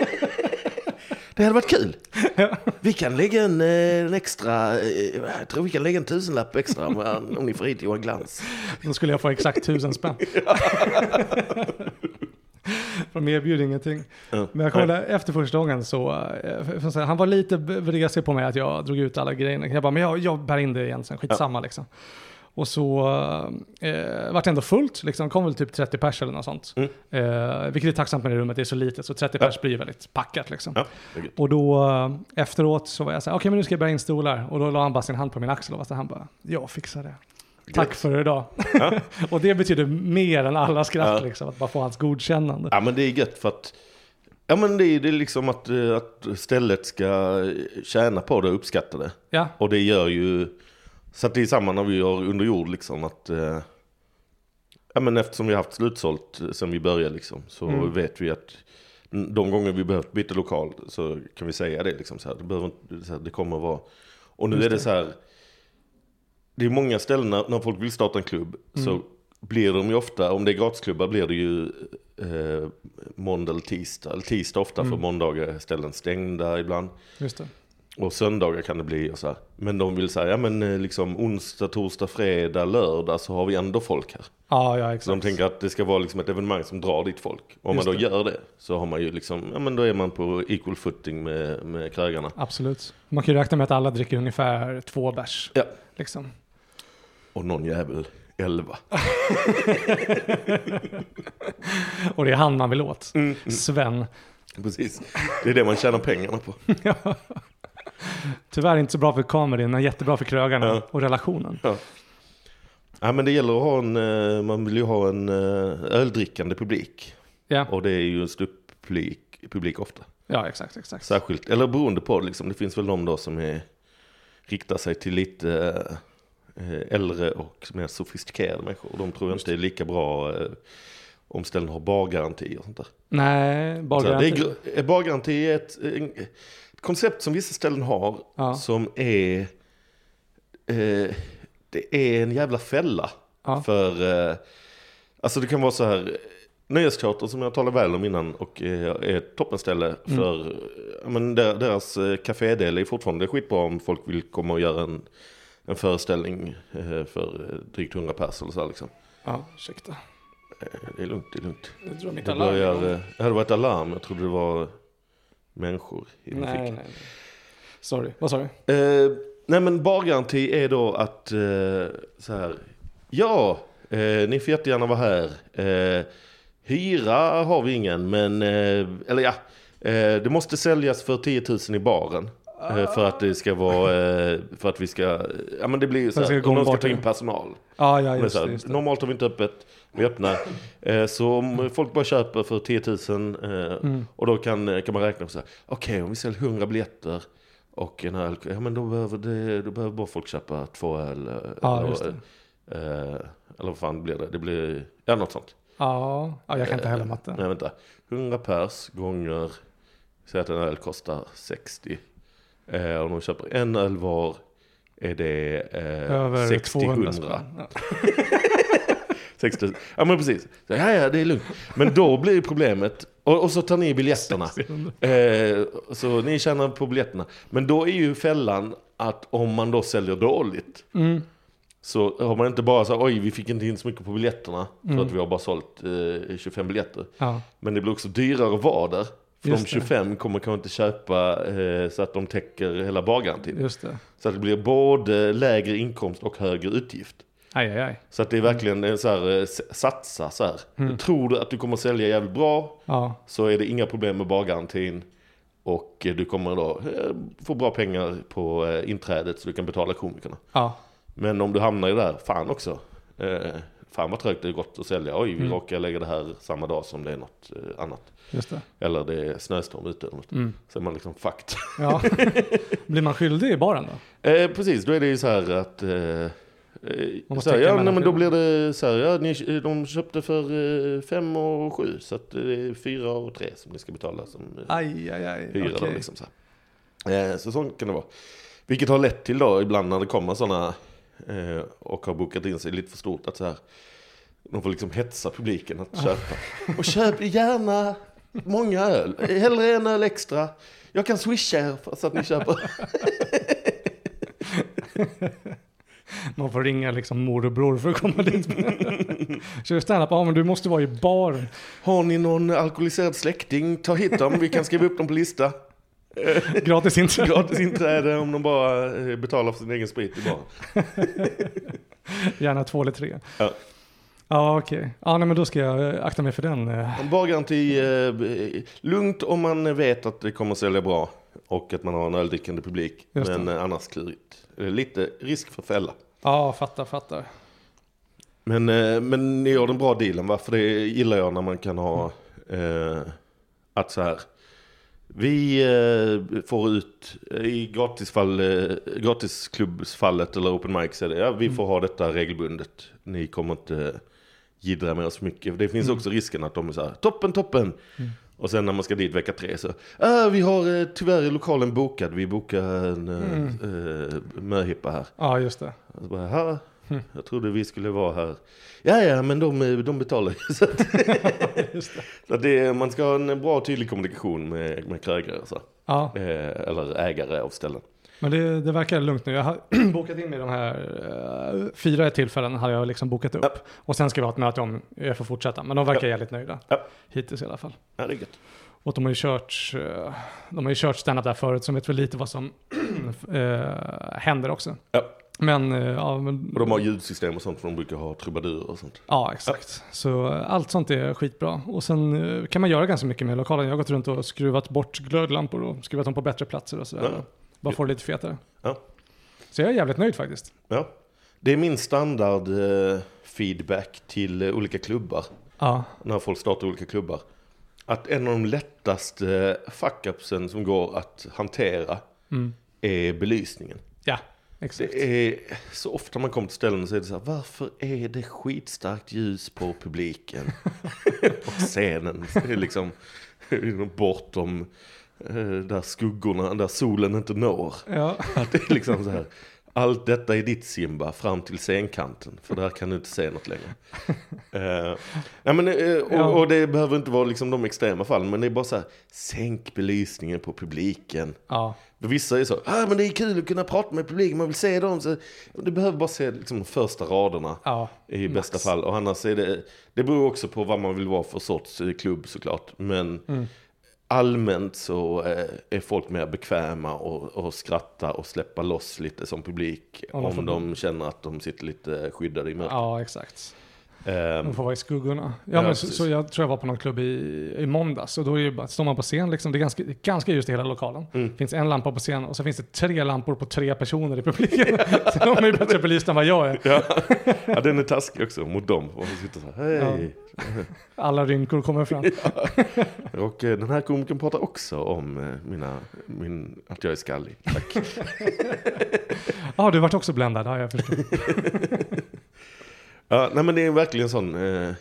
det hade varit kul. Vi kan lägga en, eh, en extra, eh, jag tror vi kan lägga en tusenlapp extra om, om ni får hit Johan Glans. Då skulle jag få exakt tusen spänn. För de erbjuder ingenting. Ja. Men jag där, efter första gången så, eh, att säga, han var lite vresig på mig att jag drog ut alla grejerna. Jag bara, men jag, jag bär in det igen sen, skitsamma liksom. Och så eh, vart det ändå fullt, liksom, kom väl typ 30 pers eller något sånt. Mm. Eh, vilket är tacksamt med det rummet, det är så litet, så 30 Ja. pers blir väldigt packat liksom. Ja. Och då eh, efteråt så var jag så här, okej men nu ska jag bära in stolar. Och då la han bara sin hand på min axel och så han bara, jag fixar det. Tack för idag. Ja. och det betyder mer än alla skratt liksom, att bara få hans godkännande. Ja men det är gött för att Ja men det är, det är liksom att, eh, att stället ska tjäna på det och uppskatta det. Ja, Och det gör ju, så att det är samma när vi gör under jord liksom att eh, Ja men eftersom vi har haft slutsålt eh, sen vi började liksom så Mm. vet vi att de gånger vi behövt byta lokal så kan vi säga det liksom så här. Det, behöver så här, det kommer vara Och nu Just är det det. så här Det är många ställen när, när folk vill starta en klubb så Mm. blir de ju ofta, om det är gratisklubbar blir det ju eh, måndag eller tisdag, eller tisdag ofta Mm. för måndagar är ställen stängda ibland. just det. Och söndagar kan det bli och så här. Men de vill säga, ja men eh, liksom onsdag, torsdag, fredag, lördag så har vi ändå folk här. Ja, ja Så de exakt. tänker att det ska vara liksom ett evenemang som drar dit folk. Om Just man då det. gör det så har man ju liksom, ja men då är man på equal footing med, med krögarna. Absolut. Man kan ju räkna med att alla dricker ungefär två bärs. Ja. Liksom. Och någon jävel elva. Och det är han man vill åt. Mm, Sven. precis. Det är det man tjänar pengarna på. Tyvärr inte så bra för kameran, men jättebra för krögarna Ja. och relationen. Ja men det gäller att ha en, eh, man vill ju ha en eh, öldrickande publik. Ja, Och det är ju en ståupppublik publik ofta. ja exakt, exakt. Särskilt, eller beroende på liksom, det finns väl de då som är, riktar sig till lite eh, äldre och mer sofistikerade människor. De tror jag inte är lika bra om ställen har bargaranti och sånt där. Nej, bara Så det är, bargaranti ett koncept som vissa ställen har Ja. som är, eh, det är en jävla fälla. Ja. För, eh, alltså det kan vara så här, Nöjesteatern som jag talade väl om innan och eh, är ett toppenställe Mm. för, ja, men der- deras eh, kafédel är fortfarande skitbra om folk vill komma och göra en, en föreställning eh, för drygt 100 pers eller så här, liksom. Ja, ursäkta. Det är lugnt, det är lugnt. Det alarm börjar, det var ett alarm, jag trodde det var människor i din Nej, ficka. nej, nej. Sorry, vad sa du? Eh, nej men bargaranti är då att eh, så här. Ja, eh, ni får jättegärna vara här. Eh, hyra har vi ingen, men eh, eller ja, eh, det måste säljas för 10 000 i baren. För att det ska vara, eh, för att vi ska, ja men det blir ju så ska här, om de ska ta in personal. Ja, ja just här. Just. Normalt har vi inte öppet, vi öppnar. Eh, så om folk bara köper för 10 000 eh, mm. och då kan, kan man räkna på så här, okej okay, om vi säljer 100 biljetter och en öl, ja men då behöver, det, då behöver bara folk köpa två öl. Eh, ja, just det. Eh, eller vad fan blir det? Det blir, ja något sånt. Ja, ja jag kan inte eh, heller matte. Nej vänta, 100 pers gånger, säg att en öl kostar 60. Eh, om de köper en öl var är det eh, 60-100. 6 Ja men precis. Så, ja, ja, det är lugnt. Men då blir problemet, och, och så tar ni biljetterna. Eh, så ni tjänar på biljetterna. Men då är ju fällan att om man då säljer dåligt. Mm. Så har man inte bara så oj vi fick inte in så mycket på biljetterna. Mm. För att vi har bara sålt eh, 25 biljetter. Ja. Men det blir också dyrare att vara där. För Just de 25 det. kommer kanske inte köpa eh, så att de täcker hela bargarantin. Så att det blir både lägre inkomst och högre utgift. Aj, aj, aj. Så att det är verkligen en så här, eh, satsa så här. Mm. Tror du att du kommer sälja jävligt bra Ja, så är det inga problem med bargarantin. Och eh, du kommer då eh, få bra pengar på inträdet så du kan betala komikerna. ja, Men om du hamnar i det där, fan också. Eh, fan vad trögt det är gått att sälja. Oj, vi Mm. råkar lägga det här samma dag som det är något annat. det. Eller det är snöstorm ute. Mm. Så är man liksom fucked. Ja. Blir man skyldig i baren då? Eh, precis, då är det ju så här att... Eh, så här, ja, nej, men då blir det så här, ja, ni, de köpte för eh, fem och sju så att det är fyra och tre som ni ska betala som eh, Aj, aj, aj. hyra. Då, liksom, så, här. Eh, så så kan det vara. Vilket har lett till då ibland när det kommer sådana eh, och har bokat in sig lite för stort att så här, de får liksom hetsa publiken att köpa. Och köp gärna många öl, hellre en öl extra. Jag kan swisha er så att ni köper. Man får ringa liksom mor och bror för att komma dit. Kör standup, ja men du måste vara i baren. Har ni någon alkoholiserad släkting, ta hit dem, vi kan skriva upp dem på lista. Gratis inträde. Gratis inträde om de bara eh, betalar för sin egen sprit i baren. Gärna två eller tre. Ja. Ja okej. Ja nej, men då ska jag eh, akta mig för den. eh. Bargaranti, eh, lugnt om man vet att det kommer att sälja bra och att man har en öldrickande publik. Men annars klurigt. Lite risk för fälla. Ja, fattar, fattar. Men, eh, men ni gör den bra dealen va? För det gillar jag när man kan ha eh, att så här. Vi eh, får ut eh, i gratisfall, eh, gratisklubbsfallet eller open mic så är det, ja, vi får ha detta regelbundet. Ni kommer inte jiddra med oss mycket. Det finns också risken att de är så här, toppen, toppen. Och sen när man ska dit vecka tre så, ah, vi har eh, tyvärr lokalen bokad, vi bokar en eh, eh, möhippa här. Ja, just det. Och så bara, "Ha, jag trodde vi skulle vara här. Ja, ja, men de, de betalar ju. Så, så det, man ska ha en bra tydlig kommunikation med, med krögare. Så. Ja, Eh, eller ägare av ställen. Men det, det verkar lugnt nu. Jag har bokat in mig de här uh, fyra tillfällen hade jag liksom bokat upp. Ja. Och sen ska vi ha ett möte om jag får fortsätta. Men de verkar jävligt nöjda. Ja. Hittills i alla fall. Ja, det är gött. Och de har ju kört, eh, de har ju kört stand-up där förut, så de vet väl lite vad som eh, händer också. Ja. Men, ja, men Och de har ljudsystem och sånt för de brukar ha trubadurer och sånt. Ja, exakt. Så eh, allt sånt är skitbra. Och sen kan man göra ganska mycket med lokalen. Jag har gått runt och skruvat bort glödlampor och skruvat dem på bättre platser och sådär. Ja. Bara få det lite fetare. Ja. Så jag är jävligt nöjd faktiskt. Ja. Det är min standard eh, feedback till eh, olika klubbar. Ja, När folk startar olika klubbar. Att en av de lättaste fuck-upsen som går att hantera mm. är belysningen. ja exakt. Det är så ofta man kommer till ställen är det så här, varför är det skitstarkt ljus på publiken? och scenen, det är liksom bortom eh, där skuggorna, där solen inte når. Ja, Att det är liksom så här, allt detta är ditt Simba fram till scenkanten, för där kan du inte se något längre. uh, ja, men, eh, och, och det behöver inte vara liksom de extrema fallen, men det är bara så här, sänk belysningen på publiken. ja, Vissa är så, ah, men det är kul att kunna prata med publiken, man vill se dem. Så, du behöver bara se liksom, de första raderna ja. i Max. bästa fall. Och annars är det, det beror också på vad man vill vara för sorts eh, klubb såklart. Men Mm. Allmänt så eh, är folk mer bekväma och, och skratta och släppa loss lite som publik. Om de får- om de känner att de sitter lite skyddade i mörkret. Ja, exakt. Ehm, De får vara i skuggorna. Ja, Ja, men så, så jag tror jag var på någon klubb i, i måndags och då är ju bara, står man på scen, liksom, det är ganska, ganska ljust i hela lokalen. Mm. Det finns en lampa på scen och så finns det tre lampor på tre personer i publiken. så de är ju bättre belysta än vad jag är. ja. ja, den är taskig också mot dem. Och de sitter så här, hej. Alla rynkor kommer fram. Och eh, den här komikern pratar också om eh, mina, min, att jag är skallig. Tack. Ja, du vart också bländad, ja jag förstår. Ja, nej men det är verkligen sån... Eh,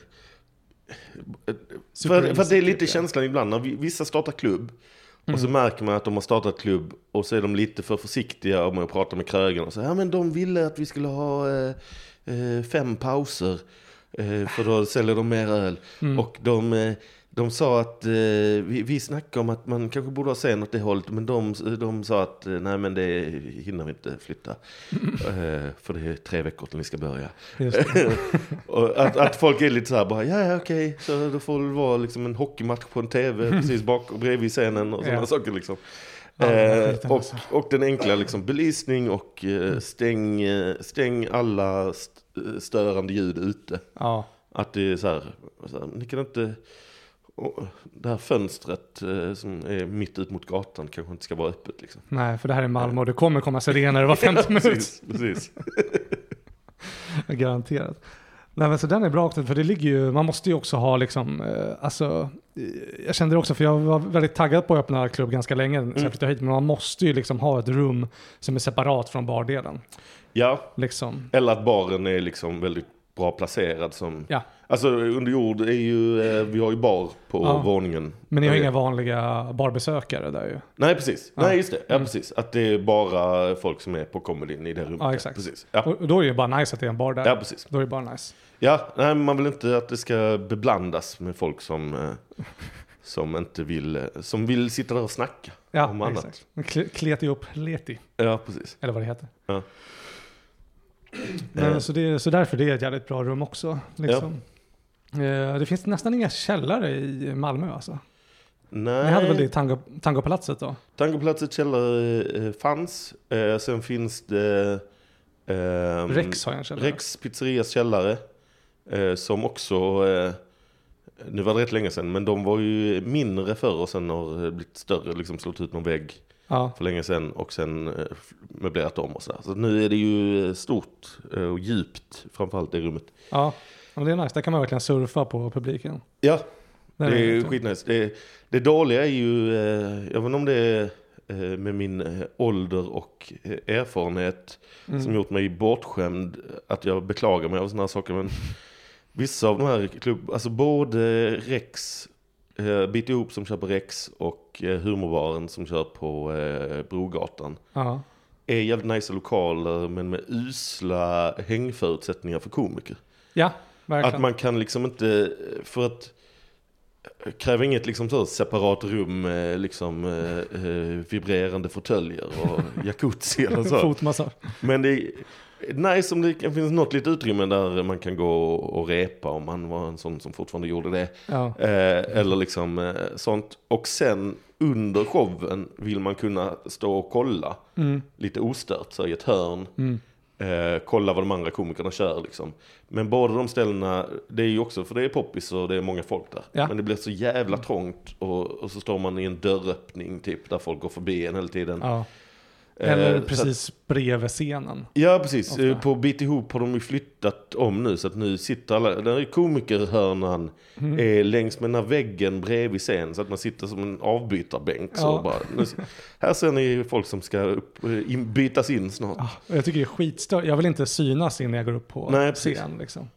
för, för det är lite känslan ibland när vi, vissa startar klubb. Och så märker man att de har startat klubb och så är de lite för försiktiga med att prata med krögarna. Och så, ja men de ville att vi skulle ha eh, eh, fem pauser. Eh, för då säljer de mer öl. Och de, eh, de sa att, eh, vi, vi snackade om att man kanske borde ha scen åt det hållet. Men de, de sa att eh, nej men det hinner vi inte flytta. Eh, för det är tre veckor till ni ska börja. Att, att folk är lite så här bara, ja ja okej, så då får det vara liksom en hockeymatch på en tv precis bak och bredvid scenen och sådana Ja. saker liksom. Eh, och, och den enkla liksom belysning och eh, stäng, eh, stäng alla st störande ljud ute. Ja, Att det är så här, så här ni kan inte, det här fönstret eh, som är mitt ut mot gatan kanske inte ska vara öppet liksom. nej, för det här är Malmö och det kommer komma sirener var femte minut. Precis, precis. Garanterat. Nej men så den är bra också, för det ligger ju, man måste ju också ha liksom, eh, alltså, eh, jag kände det också för jag var väldigt taggad på att öppna klubb ganska länge Mm. sen jag flyttade hit, men man måste ju liksom ha ett rum som är separat från bardelen. Ja, Liksom. Eller att baren är liksom väldigt bra placerad som... Ja. Alltså under jord är ju, eh, vi har ju bar på Ja. våningen. Men ni har Eh, inga vanliga barbesökare där ju. Nej precis, Ja. nej just det. Ja Mm. precis. Att det är bara folk som är på comedyn i det rummet. Ja, exakt. Precis. Ja. Och och då är det ju bara nice att det är en bar där. ja, precis. Då är det bara nice. Ja, nej men man vill inte att det ska beblandas med folk som, eh, som inte vill, eh, som vill sitta där och snacka Ja, om annat. exakt. Kle- Kleti upp leti, Ja, precis. eller vad det heter. Ja. Men, Eh. så, det, så därför det är ett jävligt bra rum också. Liksom. Eh, det finns nästan inga källare i Malmö alltså. Nej, Ni hade väl det i tango, Tangopalatset då? Tangoplatsets källare eh, fanns. Eh, sen finns det... ehm, Rex har en källare. Rex pizzerias källare. Eh, som också, eh, nu var det rätt länge sedan, men de var ju mindre förr och sen har eh, blivit större, liksom slått ut någon vägg Ja, för länge sedan och sen eh, möblerat om och sådär. Så nu är det ju stort eh, och djupt, framförallt i rummet. ja. Men det är nice, där kan man verkligen surfa på publiken. Ja, Det det är ju skitnice. Det, det dåliga är ju, eh, jag vet inte om det är eh, med min eh, ålder och eh, erfarenhet Mm. som gjort mig bortskämd att jag beklagar mig av sådana här saker. Men vissa av de här klubb, alltså både Rex, eh, Bit ihop som kör på Rex och eh, Humorbaren som kör på eh, Brogatan Ja, är jävligt nice lokaler men med usla hängförutsättningar för komiker. ja verkligen. Att man kan liksom inte, för att kräva inget liksom så separat rum med liksom eh, eh, vibrerande fåtöljer och jacuzzi eller så. Fotmassage. Men det är nice om det kan finnas något litet utrymme där man kan gå och repa om man var en sån som fortfarande gjorde det. Ja, Eh, eller liksom eh, sånt. Och sen under showen vill man kunna stå och kolla mm, lite ostört så i ett hörn. mm. Eh, kolla vad de andra komikerna kör liksom. Men båda de ställena, det är ju också för det är poppis och det är många folk där. Ja. Men det blir så jävla trångt och, och så står man i en dörröppning typ där folk går förbi en hela tiden. ja. Eh, Eller så att- precis bredvid scenen. Ja precis, Ofta. Eh, på Bit ihop har de ju flyttat om nu så att nu sitter alla, där är komikerhörnan Mm. är längs med den här väggen bredvid scen så att man sitter som en avbytarbänk. Så Ja. bara, nu, här ser ni folk som ska upp, eh, in, bytas in snart. Ja, och jag tycker det är skitstört. Jag vill inte synas innan jag går upp på Nej, precis. scen. Liksom.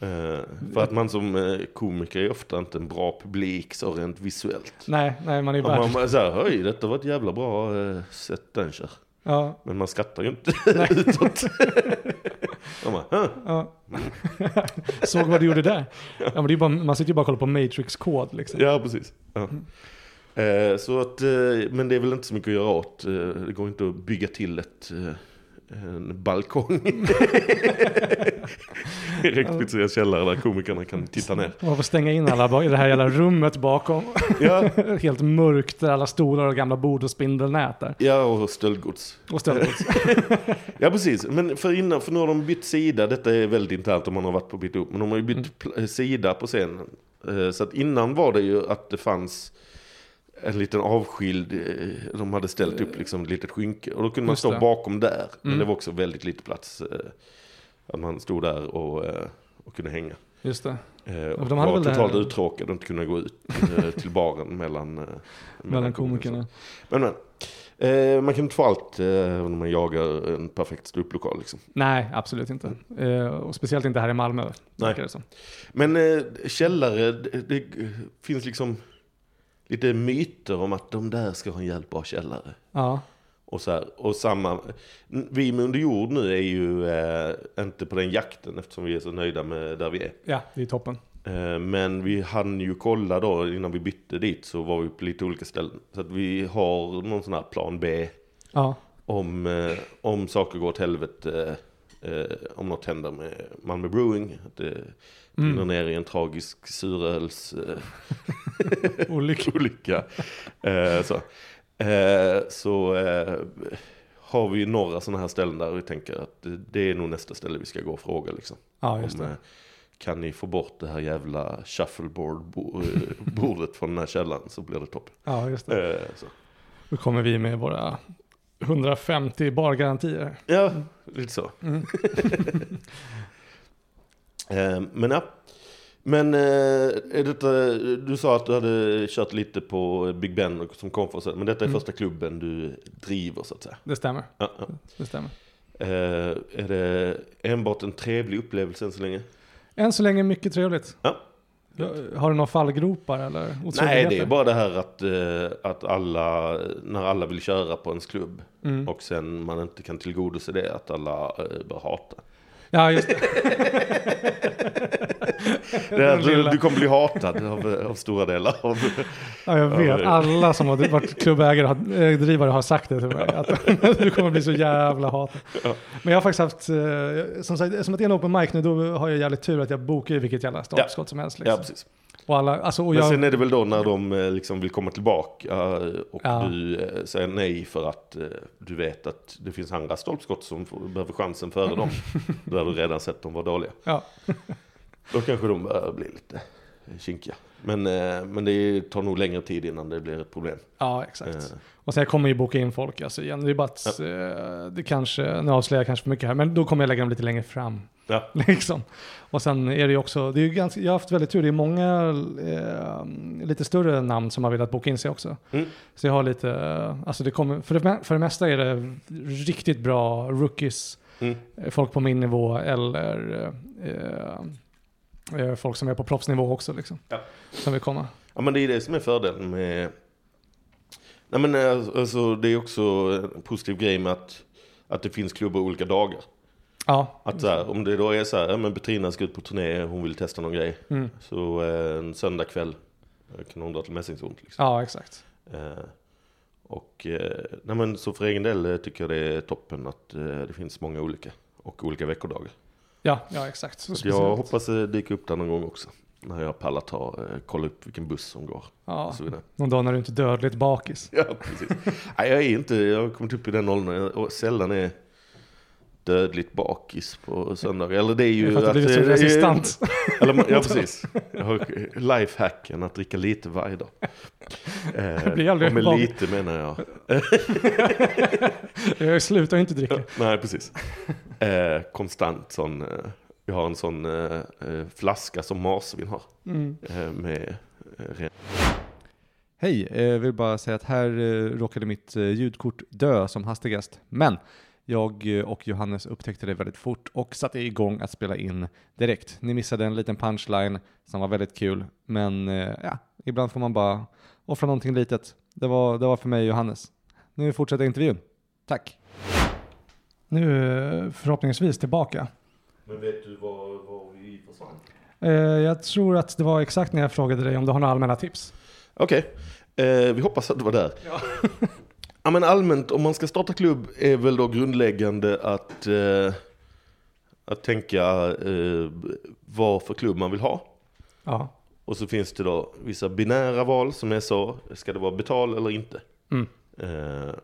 Eh, för att man som eh, komiker är ofta inte en bra publik så rent visuellt. Nej, nej, man är värd. man bara såhär, oj detta var ett jävla bra eh, sätt den kör. Ja, Men man skrattar ju inte Nej. utåt. Man bara, ja. Såg vad du gjorde där. Ja, men det är bara, man sitter ju bara och kollar på Matrix-kod. Liksom. Ja, precis. Ja. Eh, så att, men det är väl inte så mycket att göra åt. Det går inte att bygga till ett, en balkong. Rekpizerias källare där komikerna kan titta ner. Man får stänga in alla i det här jävla rummet bakom. Ja, Helt mörkt där alla stolar och gamla bord och spindelnät där. ja och stöldgods. Och stöldgods. Ja precis, men för, innan, för nu har de bytt sida, detta är väldigt internt om man har varit på bytt upp, men de har ju bytt Mm. pl- sida på scenen. Eh, Så att innan var det ju att det fanns en liten avskild, eh, de hade ställt upp liksom ett litet skynke och då kunde man Just stå det. bakom där. Men Mm. det var också väldigt lite plats. eh, Att man stod där och, eh, och kunde hänga. Just det. Och de hade var väl det här- totalt uttråkad och inte kunna gå ut till baren mellan, eh, Mellan komikerna. Men, men. Eh, man kan inte få allt eh, om man jagar en perfekt ståupplokal liksom. Nej, absolut inte. Eh, och speciellt inte här i Malmö. Nej. Men eh, källare, det, det finns liksom lite myter om att de där ska ha en jävligt bra källare. Ja, Och, så här, och samma, vi med Under jord nu är ju eh, inte på den jakten eftersom vi är så nöjda med där vi är. ja, det är toppen. Eh, men vi hann ju kolla då innan vi bytte dit så var vi på lite olika ställen. Så att vi har någon sån här plan B Ja, om, eh, om saker går åt helvete. Eh, om något händer med Malmö Brewing. Att det Mm. brinner ner i en tragisk suröls... Eh, olyckligt. olycka. Eh, så eh, så eh, har vi några sådana här ställen där vi tänker att det, är nog nästa ställe vi ska gå och fråga liksom. Ja, just Om, eh, kan ni få bort det här jävla shuffleboard-bordet från den här källaren så blir det toppen. Ja, just det. Så. Då kommer vi med våra 150 bargarantier. Ja, lite så. Mm. Eh, men ja. Men eh, är detta, du sa att du hade kört lite på Big Ben och som kom för men detta är Mm. första klubben du driver så att säga. Det stämmer. Ja, ja. Det stämmer. Eh, är det enbart en trevlig upplevelse än så länge? Än så länge mycket trevligt. Ja. Har du några fallgropar eller Nej, det är bara det här att, eh, att alla, när alla vill köra på ens klubb Mm. och sen man inte kan tillgodose det, att alla eh, börjar hata. Ja, just det. Det är, att du, du kommer bli hatad av, av stora delar av... Ja, jag vet. Ja, Alla som har varit klubbägare och eh, drivare har sagt det till mig. Att du kommer bli så jävla hatad. Ja. Men jag har faktiskt haft, eh, som sagt, som att det är en open mic nu, då har jag jävligt tur att jag bokar ju vilket jävla startskott som helst. Ja, Liksom. precis. Och alla, alltså, och Men jag, sen är det väl då när de eh, liksom vill komma tillbaka och Ja. du säger nej för att du vet att det finns andra stolpskott som behöver chansen före dem. Där du redan sett dem vara dåliga. ja, Då kanske de börjar bli lite kinkiga. Men, eh, men det tar nog längre tid innan det blir ett problem. ja, exakt. Eh, Och sen kommer ju boka in folk alltså igen. Det är bara att, eh, det kanske, nu avslöjar jag kanske för mycket här, men då kommer jag lägga dem lite längre fram. Ja. Liksom. Och sen är det ju också, det är ju ganska, jag har haft väldigt tur, det är många eh, lite större namn som har velat boka in sig också. Mm. Så jag har lite, alltså det kommer, för det, för det mesta är det riktigt bra rookies, Mm. eh, folk på min nivå eller eh, folk som är på proffsnivå också liksom. Ja. Som vill komma. Ja men det är det som är fördelen med... Nej men eh, alltså, det är också en positiv grej med att, att det finns klubbar olika dagar. Ja, Att så här, om det då är så här, men Petrina ska ut på turné, hon vill testa någon grej. mm. Så eh, en söndag kväll eh, kan hon dra till Mässingsont liksom. ja exakt. Eh, och eh, nej men så för egen del eh, tycker jag det är toppen att eh, det finns många olika. Och olika veckodagar. Ja, ja exakt. Så Så jag hoppas det dyker upp där någon gång också. När jag pallar ta, eh, kolla upp vilken buss som går. Ja, Och så vidare. någon dag när du inte är dödligt bakis. Ja, precis. Nej, jag är inte, jag har kommit upp i den åldern och sällan är dödligt bakis på söndagar. Eller det är Det ju... för att du blivit så eh, resistant. Eller, ja, precis. Jag har lifehacken att dricka lite varje dag. Eh, blir aldrig och med lite menar jag. Jag slutar inte dricka. Nej, precis. Eh, konstant sån... Eh, jag har en sån eh, eh, flaska som marsvin har. Mm. Eh, med eh, ren- Hej, eh, vill bara säga att här eh, råkade mitt eh, ljudkort dö som hastigast. Men jag eh, och Johannes upptäckte det väldigt fort och satte igång att spela in direkt. Ni missade en liten punchline som var väldigt kul, men eh, ja, ibland får man bara offra någonting litet. Det var, det var för mig och Johannes. Nu fortsätter intervjun. Tack! Nu eh, förhoppningsvis tillbaka. Men vet du var, var vi försvann? Eh, Jag tror att det var exakt när jag frågade dig om du har några allmänna tips. Okej, eh, vi hoppas att du var där. Ja. Ja men allmänt, om man ska starta klubb är väl då grundläggande att, eh, att tänka eh, vad för klubb man vill ha. Ja. Och så finns det då vissa binära val som är så, ska det vara betal eller inte? Mm. Eh,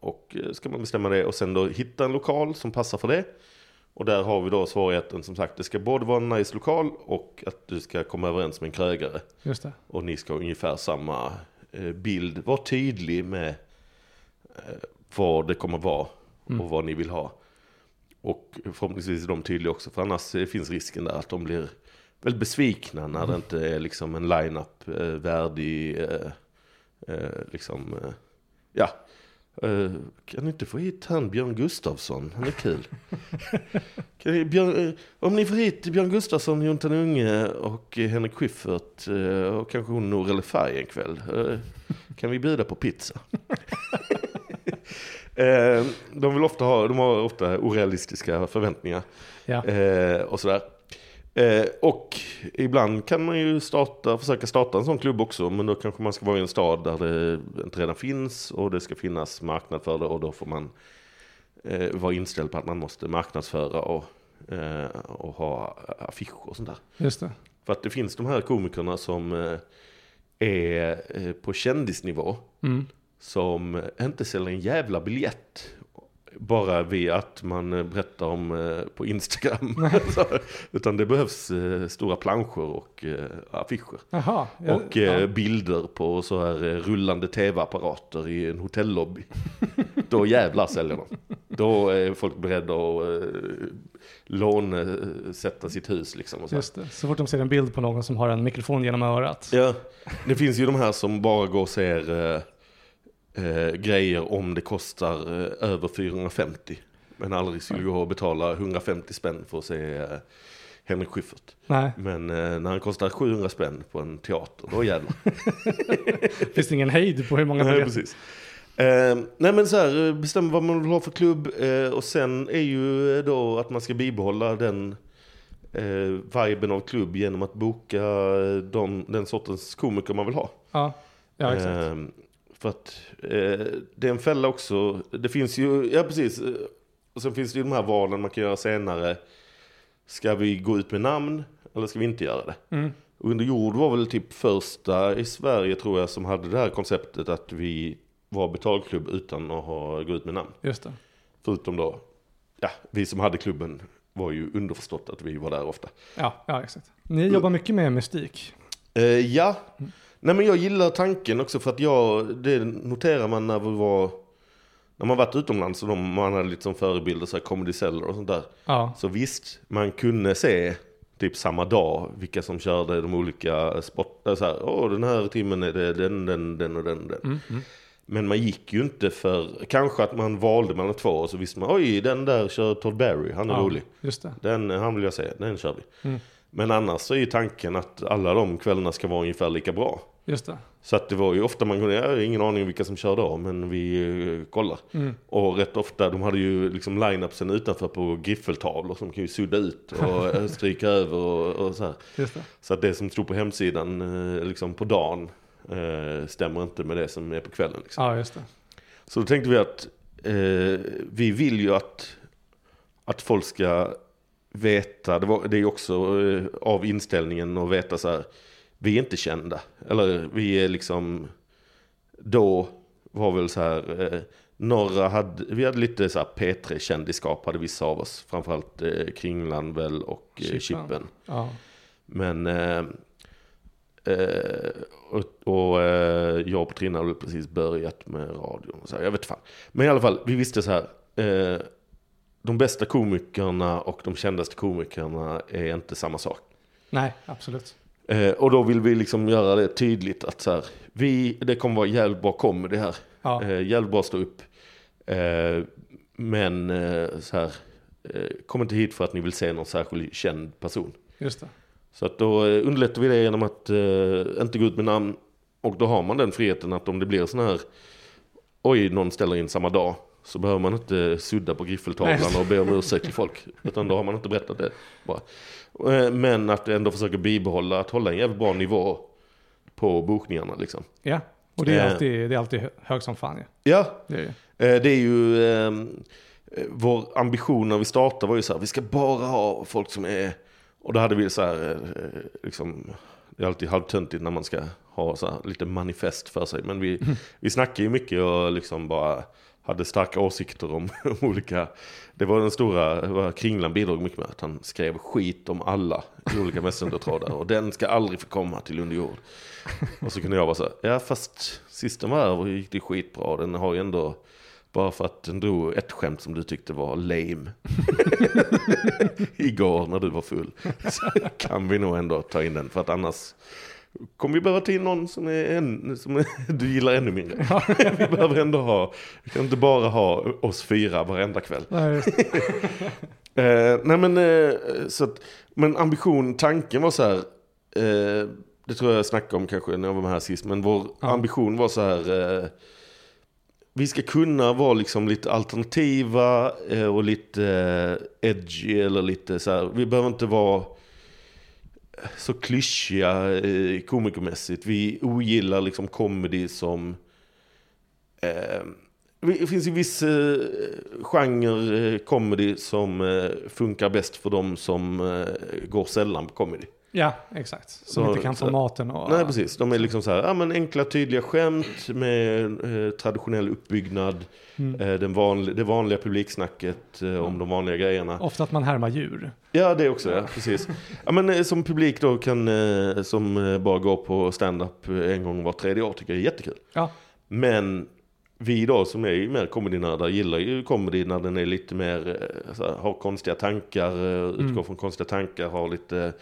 och eh, ska man bestämma det och sen då hitta en lokal som passar för det. Och där har vi då svårigheten som sagt, det ska både vara en nice lokal och att du ska komma överens med en krögare. Just det. Och ni ska ha ungefär samma eh, bild. Var tydlig med vad det kommer vara och vad ni vill ha. Och förhoppningsvis är de tydliga också, för annars eh, finns risken där att de blir väldigt besvikna när det inte är liksom en line-up eh, värdig, eh, eh, liksom, eh, ja. Eh, kan ni inte få hit han Björn Gustafsson? Han är kul. ni, Björn, eh, om ni får hit Björn Gustafsson, Jontan Unge och eh, Henrik Schyffert eh, och kanske hon Nour El Fay en kväll. Eh, kan vi bjuda på pizza? Eh, de, vill ofta ha, de har ofta orealistiska förväntningar. Ja. Eh, och sådär. Eh, och ibland kan man ju starta, försöka starta en sån klubb också. Men då kanske man ska vara i en stad där det inte redan finns. Och det ska finnas marknad för det. Och då får man eh, vara inställd på att man måste marknadsföra och, eh, och ha affischer och sånt där. Just det. För att det finns de här komikerna som eh, är eh, på kändisnivå. Mm. Som inte säljer en jävla biljett. Bara via att man eh, berättar om eh, på Instagram. Utan det behövs eh, stora planscher och affischer. Jaha. ja, Och ja. bilder på så här rullande tv-apparater i en hotellobby. Då jävlar säljer de. Då är folk beredda att lånesätta sitt hus liksom. Och så. Just det. Så fort de ser en bild på någon som har en mikrofon genom örat. Ja, det finns ju de här som bara går och ser eh, grejer om det kostar eh, över 450. Men aldrig skulle gå och betala 150 spänn för att se eh, Henrik Schyffert. Nej, Men eh, när han kostar 700 spänn på en teater, då jävlar. finns det ingen hejd på hur många Nej, precis. Eh, nej men så här, eh, bestäm vad man vill ha för klubb eh, och sen är ju eh, då att man ska bibehålla den eh, viben av klubb genom att boka eh, de, den sortens komiker man vill ha. Ja, ja exakt. För att eh, det är en fälla också. Det finns ju, ja precis. Och sen finns det ju de här valen man kan göra senare. Ska vi gå ut med namn eller ska vi inte göra det? Mm. Under jord var väl typ första i Sverige tror jag som hade det här konceptet att vi var betalklubb utan att ha, gå ut med namn. Just det. Förutom då, ja, vi som hade klubben var ju underförstått att vi var där ofta. Ja, ja exakt. Ni jobbar mycket med mystik. Eh, ja, nej men jag gillar tanken också för att jag, det noterar man när vi var, när man varit utomlands och de, man hade lite som förebilder, så här Comedy Cellar och sånt där. Ja, Så visst, man kunde se typ samma dag vilka som körde de olika sport, så här, åh den här timmen är det den, den, den och den, den. mm, mm. Men man gick ju inte för, kanske att man valde mellan två och så visste man, oj den där kör Todd Barry, han är ja rolig. just det. Den, han vill jag se, den kör vi. Mm. Men annars så är ju tanken att alla de kvällarna ska vara ungefär lika bra. Just det. Så att det var ju ofta man kunde, jag har ingen aning vilka som kör då, men vi eh, kollar. Mm. Och rätt ofta, de hade ju liksom line-upsen utanför på griffeltavlor som kan ju sudda ut och stryka över och, och så här. Så att det som stod på hemsidan eh, liksom på dagen eh, stämmer inte med det som är på kvällen. Liksom. Ja, just det. Så då tänkte vi att eh, vi vill ju att, att folk ska veta, det, var, det är ju också av inställningen att veta så här, vi är inte kända. Eller vi är liksom, då var väl så här, eh, några hade, vi hade lite så här P3-kändisskap hade vissa av oss. Framförallt eh, Kringlan väl och eh, Chippen. Chippen. Ja. Men eh, eh, och, och eh, jag och Petrina hade precis börjat med radion. Och så här, jag vet fan. Men i alla fall, vi visste så här. Eh, de bästa komikerna och de kändaste komikerna är inte samma sak. Nej, absolut. Eh, och då vill vi liksom göra det tydligt att så här, vi, det kommer vara jävligt bra comedy här. Ja, Eh, jävligt bra stå upp. Eh, men eh, så här, eh, kom inte hit för att ni vill se någon särskild känd person. just det. Så att då eh, underlättar vi det genom att inte gå ut med namn. Och då har man den friheten att om det blir sån här, oj någon ställer in samma dag. Så behöver man inte sudda på griffeltavlan och be om ursäkt till folk. Utan då har man inte berättat det bara. Eh, Men att ändå försöka bibehålla, att hålla en jävligt bra nivå på bokningarna liksom. Ja, Och det är, Eh. alltid, det är alltid hö- hög som fan ju. Ja, Det är det ju. Eh, är ju, ehm, eh, vår ambition när vi startade var ju så här, vi ska bara ha folk som är, och då hade vi så här, liksom, det är alltid halvtöntigt när man ska ha så lite manifest för sig, men vi, vi snackar ju mycket och liksom bara hade starka åsikter om olika, det var den stora, var Kringlan bidrog mycket med, att han skrev skit om alla i olika messengertrådar och den ska aldrig få komma till underjord. Och så kunde jag vara så här, ja fast sist den var här gick det skitbra, den har ju ändå bara för att den drog ett skämt som du tyckte var lame. Igår när du var full. Så kan vi nog ändå ta in den. För att annars kommer vi behöva ta in någon som, är en, som är, du gillar ännu mindre. vi behöver ändå ha, vi kan inte bara ha oss fyra varenda kväll. Nej, Eh, nej men, eh, så att, men ambition, tanken var så här. Eh, det tror jag jag snackade om kanske när jag var med här sist. Men vår Ja. ambition var så här. Eh, vi ska kunna vara liksom lite alternativa eh, och lite eh, edgy eller lite så här. Vi behöver inte vara så klyschiga eh, komikermässigt. Vi ogillar liksom comedy som... Eh, det finns ju viss eh, genre eh, comedy som eh, funkar bäst för de som eh, går sällan på comedy. ja, exakt. Som Så- inte kan så- maten och... Nej, precis. De är liksom så här, ja men enkla tydliga skämt med eh, traditionell uppbyggnad. Mm. Eh, den vanliga, det vanliga publiksnacket eh, om de vanliga grejerna. Ofta att man härmar djur. Ja, det också, ja. Precis. Ja, men eh, som publik då kan, som bara går på stand-up en gång var tredje år tycker jag är jättekul. Ja, Men vi då som är mer comedynördar gillar ju comedy när den är lite mer, så här, har konstiga tankar, eh, utgår Mm. från konstiga tankar, har lite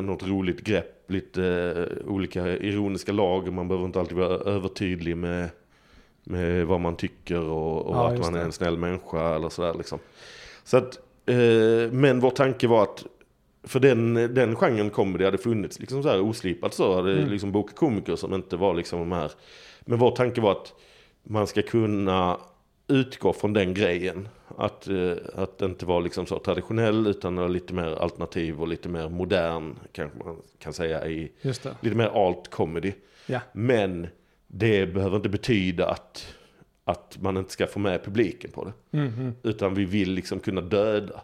något roligt grepp, lite olika ironiska lag. Man behöver inte alltid vara övertydlig med, med vad man tycker och, och Ja, att man är det. en snäll människa eller sådär liksom. Så att, eh, men vår tanke var att för den, den genren comedy hade funnits liksom så här oslipat så. Hade Mm. liksom bokat komiker som inte var liksom de här. Men vår tanke var att man ska kunna utgå från den grejen. Att, eh, att inte vara liksom så traditionell utan lite mer alternativ och lite mer modern kanske man kan säga i lite mer alt comedy. Ja, Men det behöver inte betyda att, att man inte ska få med publiken på det. mm. Utan vi vill liksom kunna döda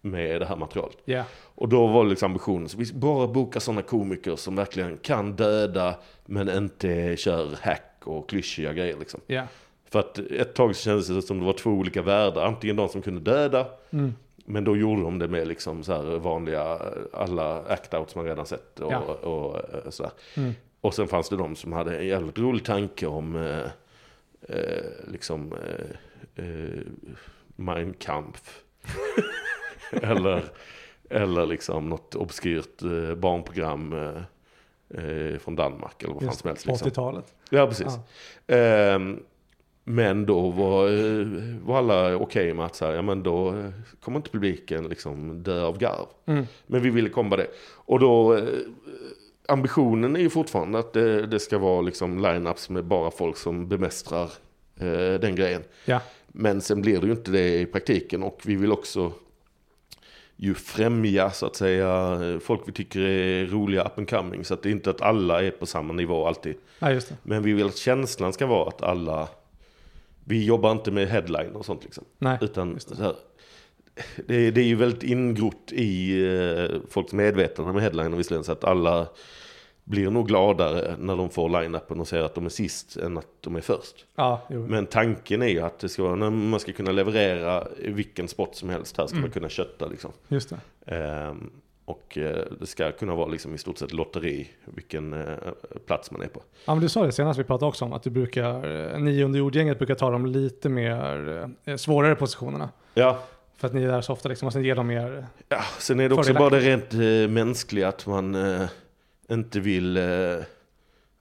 med det här materialet. ja. Och då var liksom ambitionen, så vi bara bokar sådana komiker som verkligen kan döda men inte kör hack och klyschiga grejer liksom. ja. För att ett tag så kändes det som det var två olika världar. Antingen de som kunde döda, Mm. men då gjorde de det med liksom så vanliga, alla act-outs man redan sett och, Ja. och, eh, sådär. Mm. Och sen fanns det de som hade en jävligt rolig tanke om eh, eh, liksom eh, eh, Mein Kampf. eller, eller liksom något obskyrt eh, barnprogram eh, eh, från Danmark eller vad fan som helst. på Liksom. 80-talet. Ja, precis. Ja. Ehm, men då var, eh, var alla okej med att så här, ja, men då kommer inte publiken liksom dö av garv. Mm. Men vi ville komma det. Och då, ambitionen är ju fortfarande att det, det ska vara liksom line-ups med bara folk som bemästrar eh, den grejen. Ja, Men sen blir det ju inte det i praktiken och vi vill också ju främja så att säga folk vi tycker är roliga up and coming. Så att det är inte att alla är på samma nivå alltid. ja. Men vi vill att känslan ska vara att alla, vi jobbar inte med headline och sånt liksom. Nej, Utan så här, det, är- det är ju väldigt ingrott i eh, folks medvetande med headline visserligen. Så att alla blir nog gladare när de får line-upen och ser att de är sist än att de är först. Ja. Men tanken är ju att det ska vara, man ska kunna leverera vilken sport som helst. Här ska Mm. man kunna kötta liksom. just det. Ehm, och eh, det ska kunna vara liksom i stort sett lotteri vilken eh, plats man är på. Ja, men du sa det senast vi pratade också om att du brukar, eh, ni under jordgänget brukar ta de lite mer eh, svårare positionerna. Ja, För att ni är där så ofta liksom, och sen ger dem mer, Ja, sen är det också bara det rent eh, mänskliga att man eh, inte vill eh,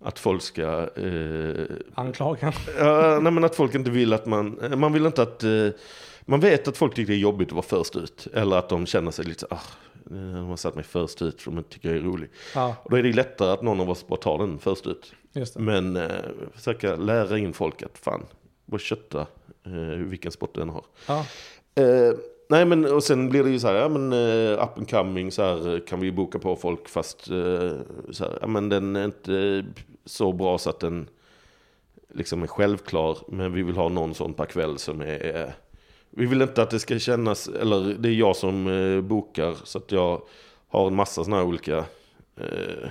att folk ska... Eh, anklagan. ja, nej, men att folk inte vill att man... eh, Man vill inte att... Eh, man vet att folk tycker det är jobbigt att vara först ut. Eller att de känner sig lite så, ah, eh, de har satt mig först ut för de tycker jag är rolig. Ja, Och då är det lättare att någon av oss bara tar den först ut. Men eh, försöka lära in folk att fan, bara kötta eh, vilken sport den har. Ja, Eh, nej men och sen blir det ju så här, ja men eh, up and coming så här kan vi boka på folk fast eh, så här, ja men den är inte så bra så att den liksom är självklar, men vi vill ha någon sån per kväll som är... Vi vill inte att det ska kännas, eller det är jag som eh, bokar, så att jag har en massa sådana här olika eh,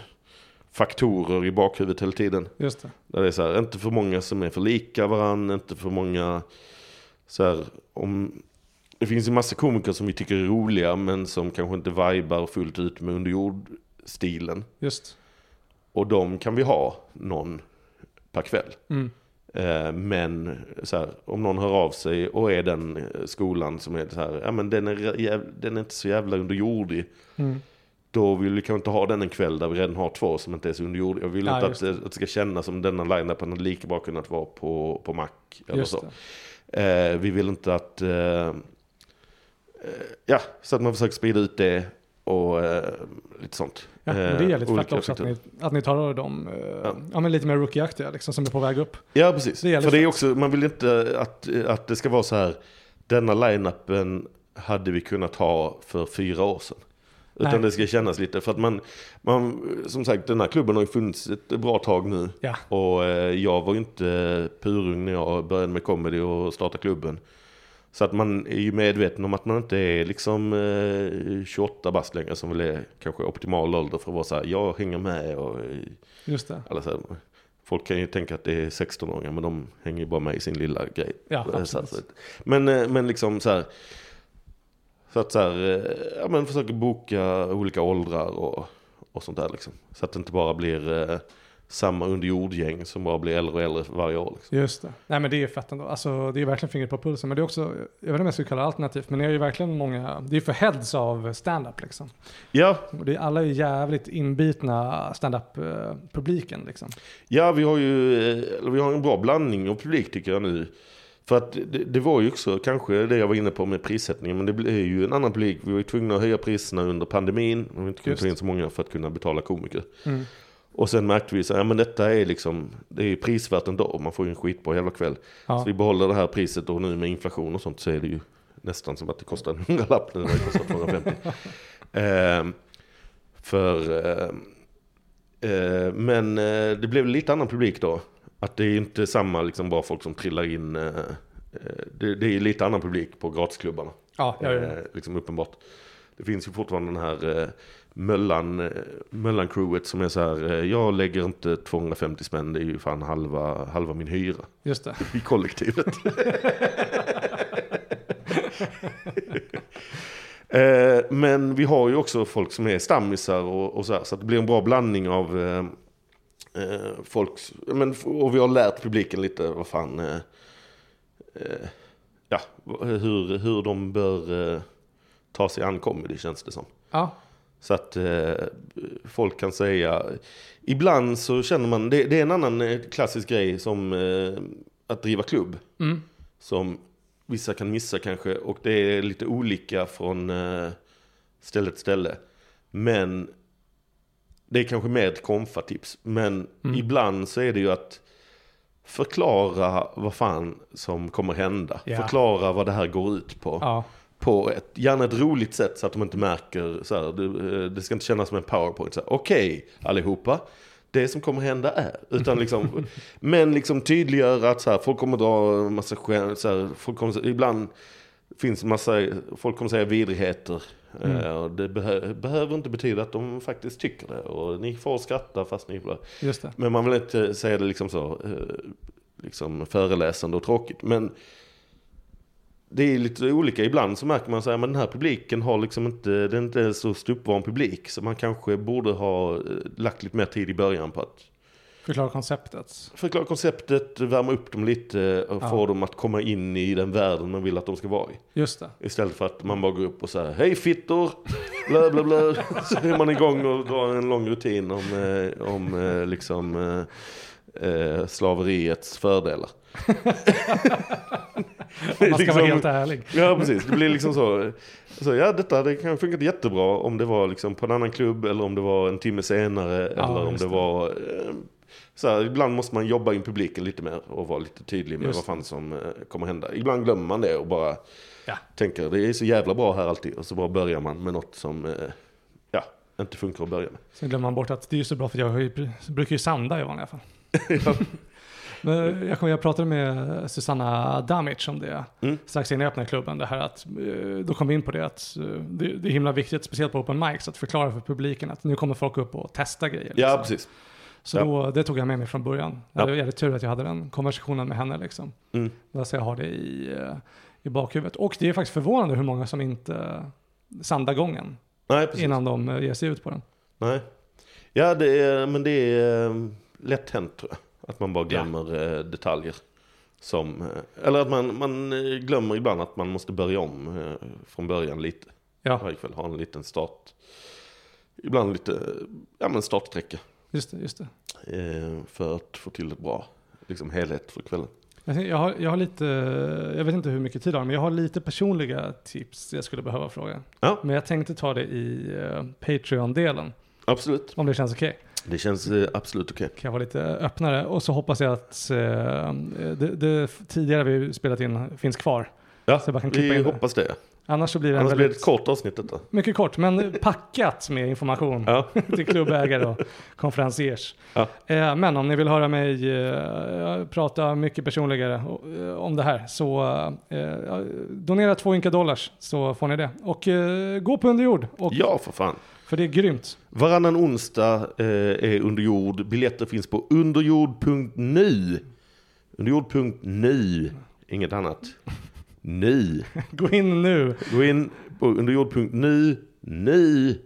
faktorer i bakhuvudet hela tiden. Just det. Där det är så här, inte för många som är för lika varandra, inte för många så här, om... Det finns ju massa komiker som vi tycker är roliga, men som kanske inte vibar fullt ut med underjordstilen. Just. Och de kan vi ha någon per kväll. Mm. Eh, men här, om någon hör av sig och är den skolan som är så här, ja men den är, den är inte så jävla underjordig. Mm. Då vill vi kanske inte ha den en kväll där vi redan har två som inte är så underjordiga. Jag vill Ja, inte att, det- att det ska kännas som denna line-upen hade lika bra kunnat vara på, på Mac. Eller Just så. Eh, vi vill inte att... Eh, ja, så att man försöker sprida ut det och eh, lite sånt. Ja, men det är jävligt Eh, fett också att ni, att ni tar dem, eh, Ja. ja. men lite mer rookie-aktiga liksom, som är på väg upp. Ja, precis. Det är För det är också, man vill inte att, att det ska vara så här, denna line-upen hade vi kunnat ha för fyra år sedan. Utan Nej. det ska kännas lite, för att man, man, som sagt den här klubben har ju funnits ett bra tag nu. Ja, Och eh, jag var ju inte purung när jag började med comedy och startade klubben. Så att man är ju medveten om att man inte är liksom eh, 28 bast längre som väl är kanske optimal ålder för att vara så här, jag hänger med och eh, just det. alla så här, Folk kan ju tänka att det är 16-åringar men de hänger ju bara med i sin lilla grej. Ja, Eh, absolut. så, men, eh, men liksom så här. Så att så här, ja men försöker boka olika åldrar och, och sånt där liksom. Så att det inte bara blir eh, samma underjordgäng som bara blir äldre och äldre varje år. Liksom. Just det. Nej men det är fett ändå. Alltså det är verkligen fingret på pulsen. Men det är också, jag vet inte om jag skulle kalla det alternativt, men det är ju verkligen många, det är för heads av stand-up liksom. Ja, det är, alla är jävligt inbitna stand-up-publiken liksom. ja, vi har ju vi har en bra blandning av publik tycker jag nu. För att det, det var ju också kanske det jag var inne på med prissättningen. Men det blir ju en annan publik. Vi var ju tvungna att höja priserna under pandemin. Och vi inte kunde Just. ta in så många för att kunna betala komiker. Mm. Och sen märkte vi så ja men detta är liksom, det är prisvärt ändå. Man får ju en skitbra jävla kväll. Ja. Så vi behåller det här priset och nu med inflation och sånt så är det ju nästan som att det kostar en hundralapp när det kostar 250. Ehm, för, ehm, eh, men eh, det blev lite annan publik då. Att det är inte samma liksom bara folk som trillar in. eh, eh, det, det är lite annan publik på gratisklubbarna. Ja, Eh, det. liksom uppenbart. Det finns ju fortfarande den här eh, Möllan, eh, Möllan-crewet som är så här, eh, jag lägger inte 250 spänn, det är ju fan halva, halva min hyra Just det. i kollektivet. eh, men vi har ju också folk som är stammisar och, och så här, så det blir en bra blandning av folk, men, och vi har lärt publiken lite vad fan, ja, hur, hur de bör ta sig an comedy känns det som. Ja, Så att eh, folk kan säga, ibland så känner man, det, det är en annan eh, klassisk grej som eh, att driva klubb. mm. Som vissa kan missa kanske och det är lite olika från eh, ställe till ställe. Men det är kanske mer ett komfatips. Men Mm. ibland så är det ju att förklara vad fan som kommer hända. Ja. Förklara vad det här går ut på ja, på ett, gärna ett roligt sätt så att de inte märker så här, det, det ska inte kännas som en powerpoint. Okej allihopa, det som kommer hända är. Utan liksom, men liksom tydliggöra att så här, folk kommer dra en massa skämt, så här, folk kommer, ibland finns massa, folk kommer säga vidrigheter. Mm. Eh, och det behö, behöver inte betyda att de faktiskt tycker det. Och ni får skratta fast ni... just det. Men man vill inte säga det liksom så, eh, liksom föreläsande och tråkigt. Men det är lite olika. Ibland så märker man men den här publiken har liksom inte, det är inte så stupvan publik. Så man kanske borde ha eh, lagt lite mer tid i början på att Förklara konceptet. förklara konceptet, värma upp dem lite och Ja. få dem att komma in i den världen man vill att de ska vara i. Just det. Istället för att man bara går upp och säger hej fittor, blö blö blö. Så är man igång och drar en lång rutin om, eh, om eh, liksom eh, slaveriets fördelar. Om man ska Liksom- vara helt ärlig. Ja precis, det blir liksom så. så ja detta det kan funkat jättebra om det var liksom på en annan klubb eller om det var en timme senare. eller om det, det. var... Eh, så här, ibland måste man jobba in publiken lite mer och vara lite tydlig med Just vad fan som eh, kommer hända. Ibland glömmer man det och bara Ja. tänker det är så jävla bra här alltid. Och så bara börjar man med något som eh, ja, inte funkar att börja med. Sen glömmer man bort att det är så bra för jag brukar ju sanda i vanliga fall. Men jag, kommer, jag pratade med Susanna Damic om det Mm. strax innan jag öppnade klubben. Det här att, eh, då kom vi in på det att eh, det, det är himla viktigt, speciellt på open mics, att förklara för publiken att nu kommer folk upp och testa grejer. Ja, liksom. precis. Så Ja. då, det tog jag med mig från början. Ja. Det var jävligt tur att jag hade den konversationen med henne. Liksom. Mm. Så jag har det i, eh, i bakhuvudet. Och det är faktiskt förvånande hur många som inte sandar gången Nej, innan de ger sig ut på den. Nej. Ja, det är, men det är lätt hänt tror jag. Att man bara glömmer eh, detaljer. Som, eh, eller att man, man eh, glömmer ibland att man måste börja om från början lite. Ja, Varje kväll ha en liten start. Ibland lite, ja men startsträcka. just det. Just det. För att få till ett bra liksom, helhet för kvällen. Jag, har, jag har lite, jag vet inte hur mycket tid jag har, men jag har lite personliga tips jag skulle behöva fråga. Ja. Men jag tänkte ta det i Patreon-delen, Absolut. om det känns okej. Det känns eh, absolut okej. Kan jag vara lite öppnare. Och så hoppas jag att eh, det, det tidigare vi spelat in finns kvar. Ja, Så jag bara kan klippa vi in det. hoppas det. Annars så blir det Annars blir det ett kort avsnitt detta. mycket kort, men packat med information Ja. till klubbägare och konferenciers. Ja. Eh, men om ni vill höra mig eh, prata mycket personligare om det här så eh, donera två ynka dollars så får ni det. Och gå på underjord, och, ja, för fan. För det är grymt. Varannan onsdag eh, är underjord. Biljetter finns på underjord.nu. Underjord.nu. Inget annat. Nu. Gå in nu Gå in på underjord.nu. Nu.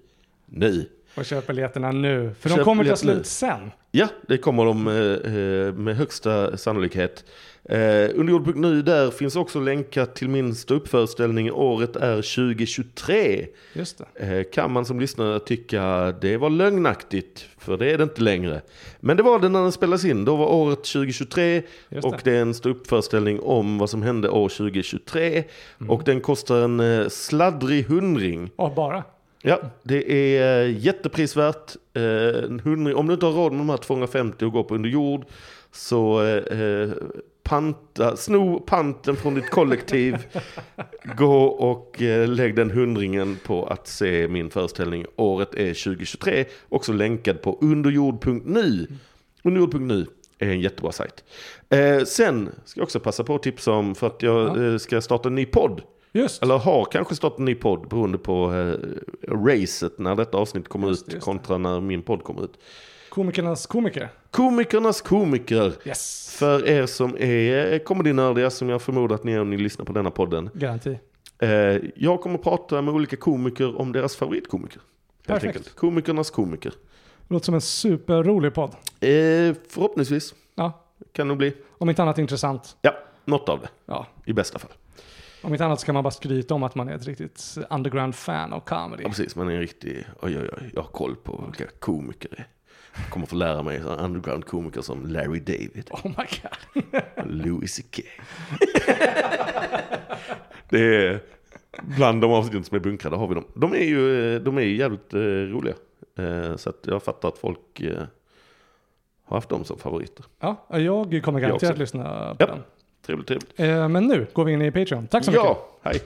Nu. och köp biljetterna nu, för de Köp kommer ta nu. slut sen. Ja, det kommer de eh, eh, med högsta sannolikhet. Eh, underjord.nu där finns också länkat till min ståuppföreställning Året är 2023. Just det. Eh, kan man som lyssnare tycka det var lögnaktigt, för det är det inte längre. Men det var det när den spelades in, då var året 2023 Just och det. det är en ståuppföreställning om vad som hände år 2023. Mm. Och den kostar en eh, sladdrig hundring. Och bara. Ja, det är eh, jätteprisvärt. Eh, hundring. Om du inte har råd med de här 250 och går på under jord så eh, eh, panta, sno panten från ditt kollektiv. Gå och eh, lägg den hundringen på att se min föreställning Året är 2023. Också länkad på underjord.nu. Underjord.nu är en jättebra sajt. Eh, sen ska jag också passa på att tipsa om för att jag Ja. eh, ska starta en ny podd. Just. Eller har kanske startat en ny podd beroende på eh, racet när detta avsnitt kommer Just det, ut just det. kontra när min podd kommer ut. Komikernas komiker. Komikernas komiker. Yes. För er som är comedynördiga, som jag förmodar att ni är om ni lyssnar på denna podden. Garanti. Eh, jag kommer prata med olika komiker om deras favoritkomiker. Perfekt. enkelt. Komikernas komiker. Låter som en superrolig podd. Eh, förhoppningsvis Ja, kan det bli. om inte annat intressant. Ja, något av det. Ja, I bästa fall. om inte annat så kan man bara skryta om att man är ett riktigt underground-fan av comedy. Ja, precis. Man är en riktig, oj oj oj, jag har koll på vilka komiker det är. Jag kommer få lära mig underground-komiker som Larry David. Oh my god. Louis CK. det är bland de avsnitt som är bunkrade har vi dem. De är ju, de är ju jävligt eh, roliga. Eh, så att jag fattar att folk eh, har haft dem som favoriter. Ja, jag kommer Jag garanterat också. lyssna på Ja. den. Trevligt, trevligt. Men nu går vi in i Patreon. Tack så mycket. Ja, hej.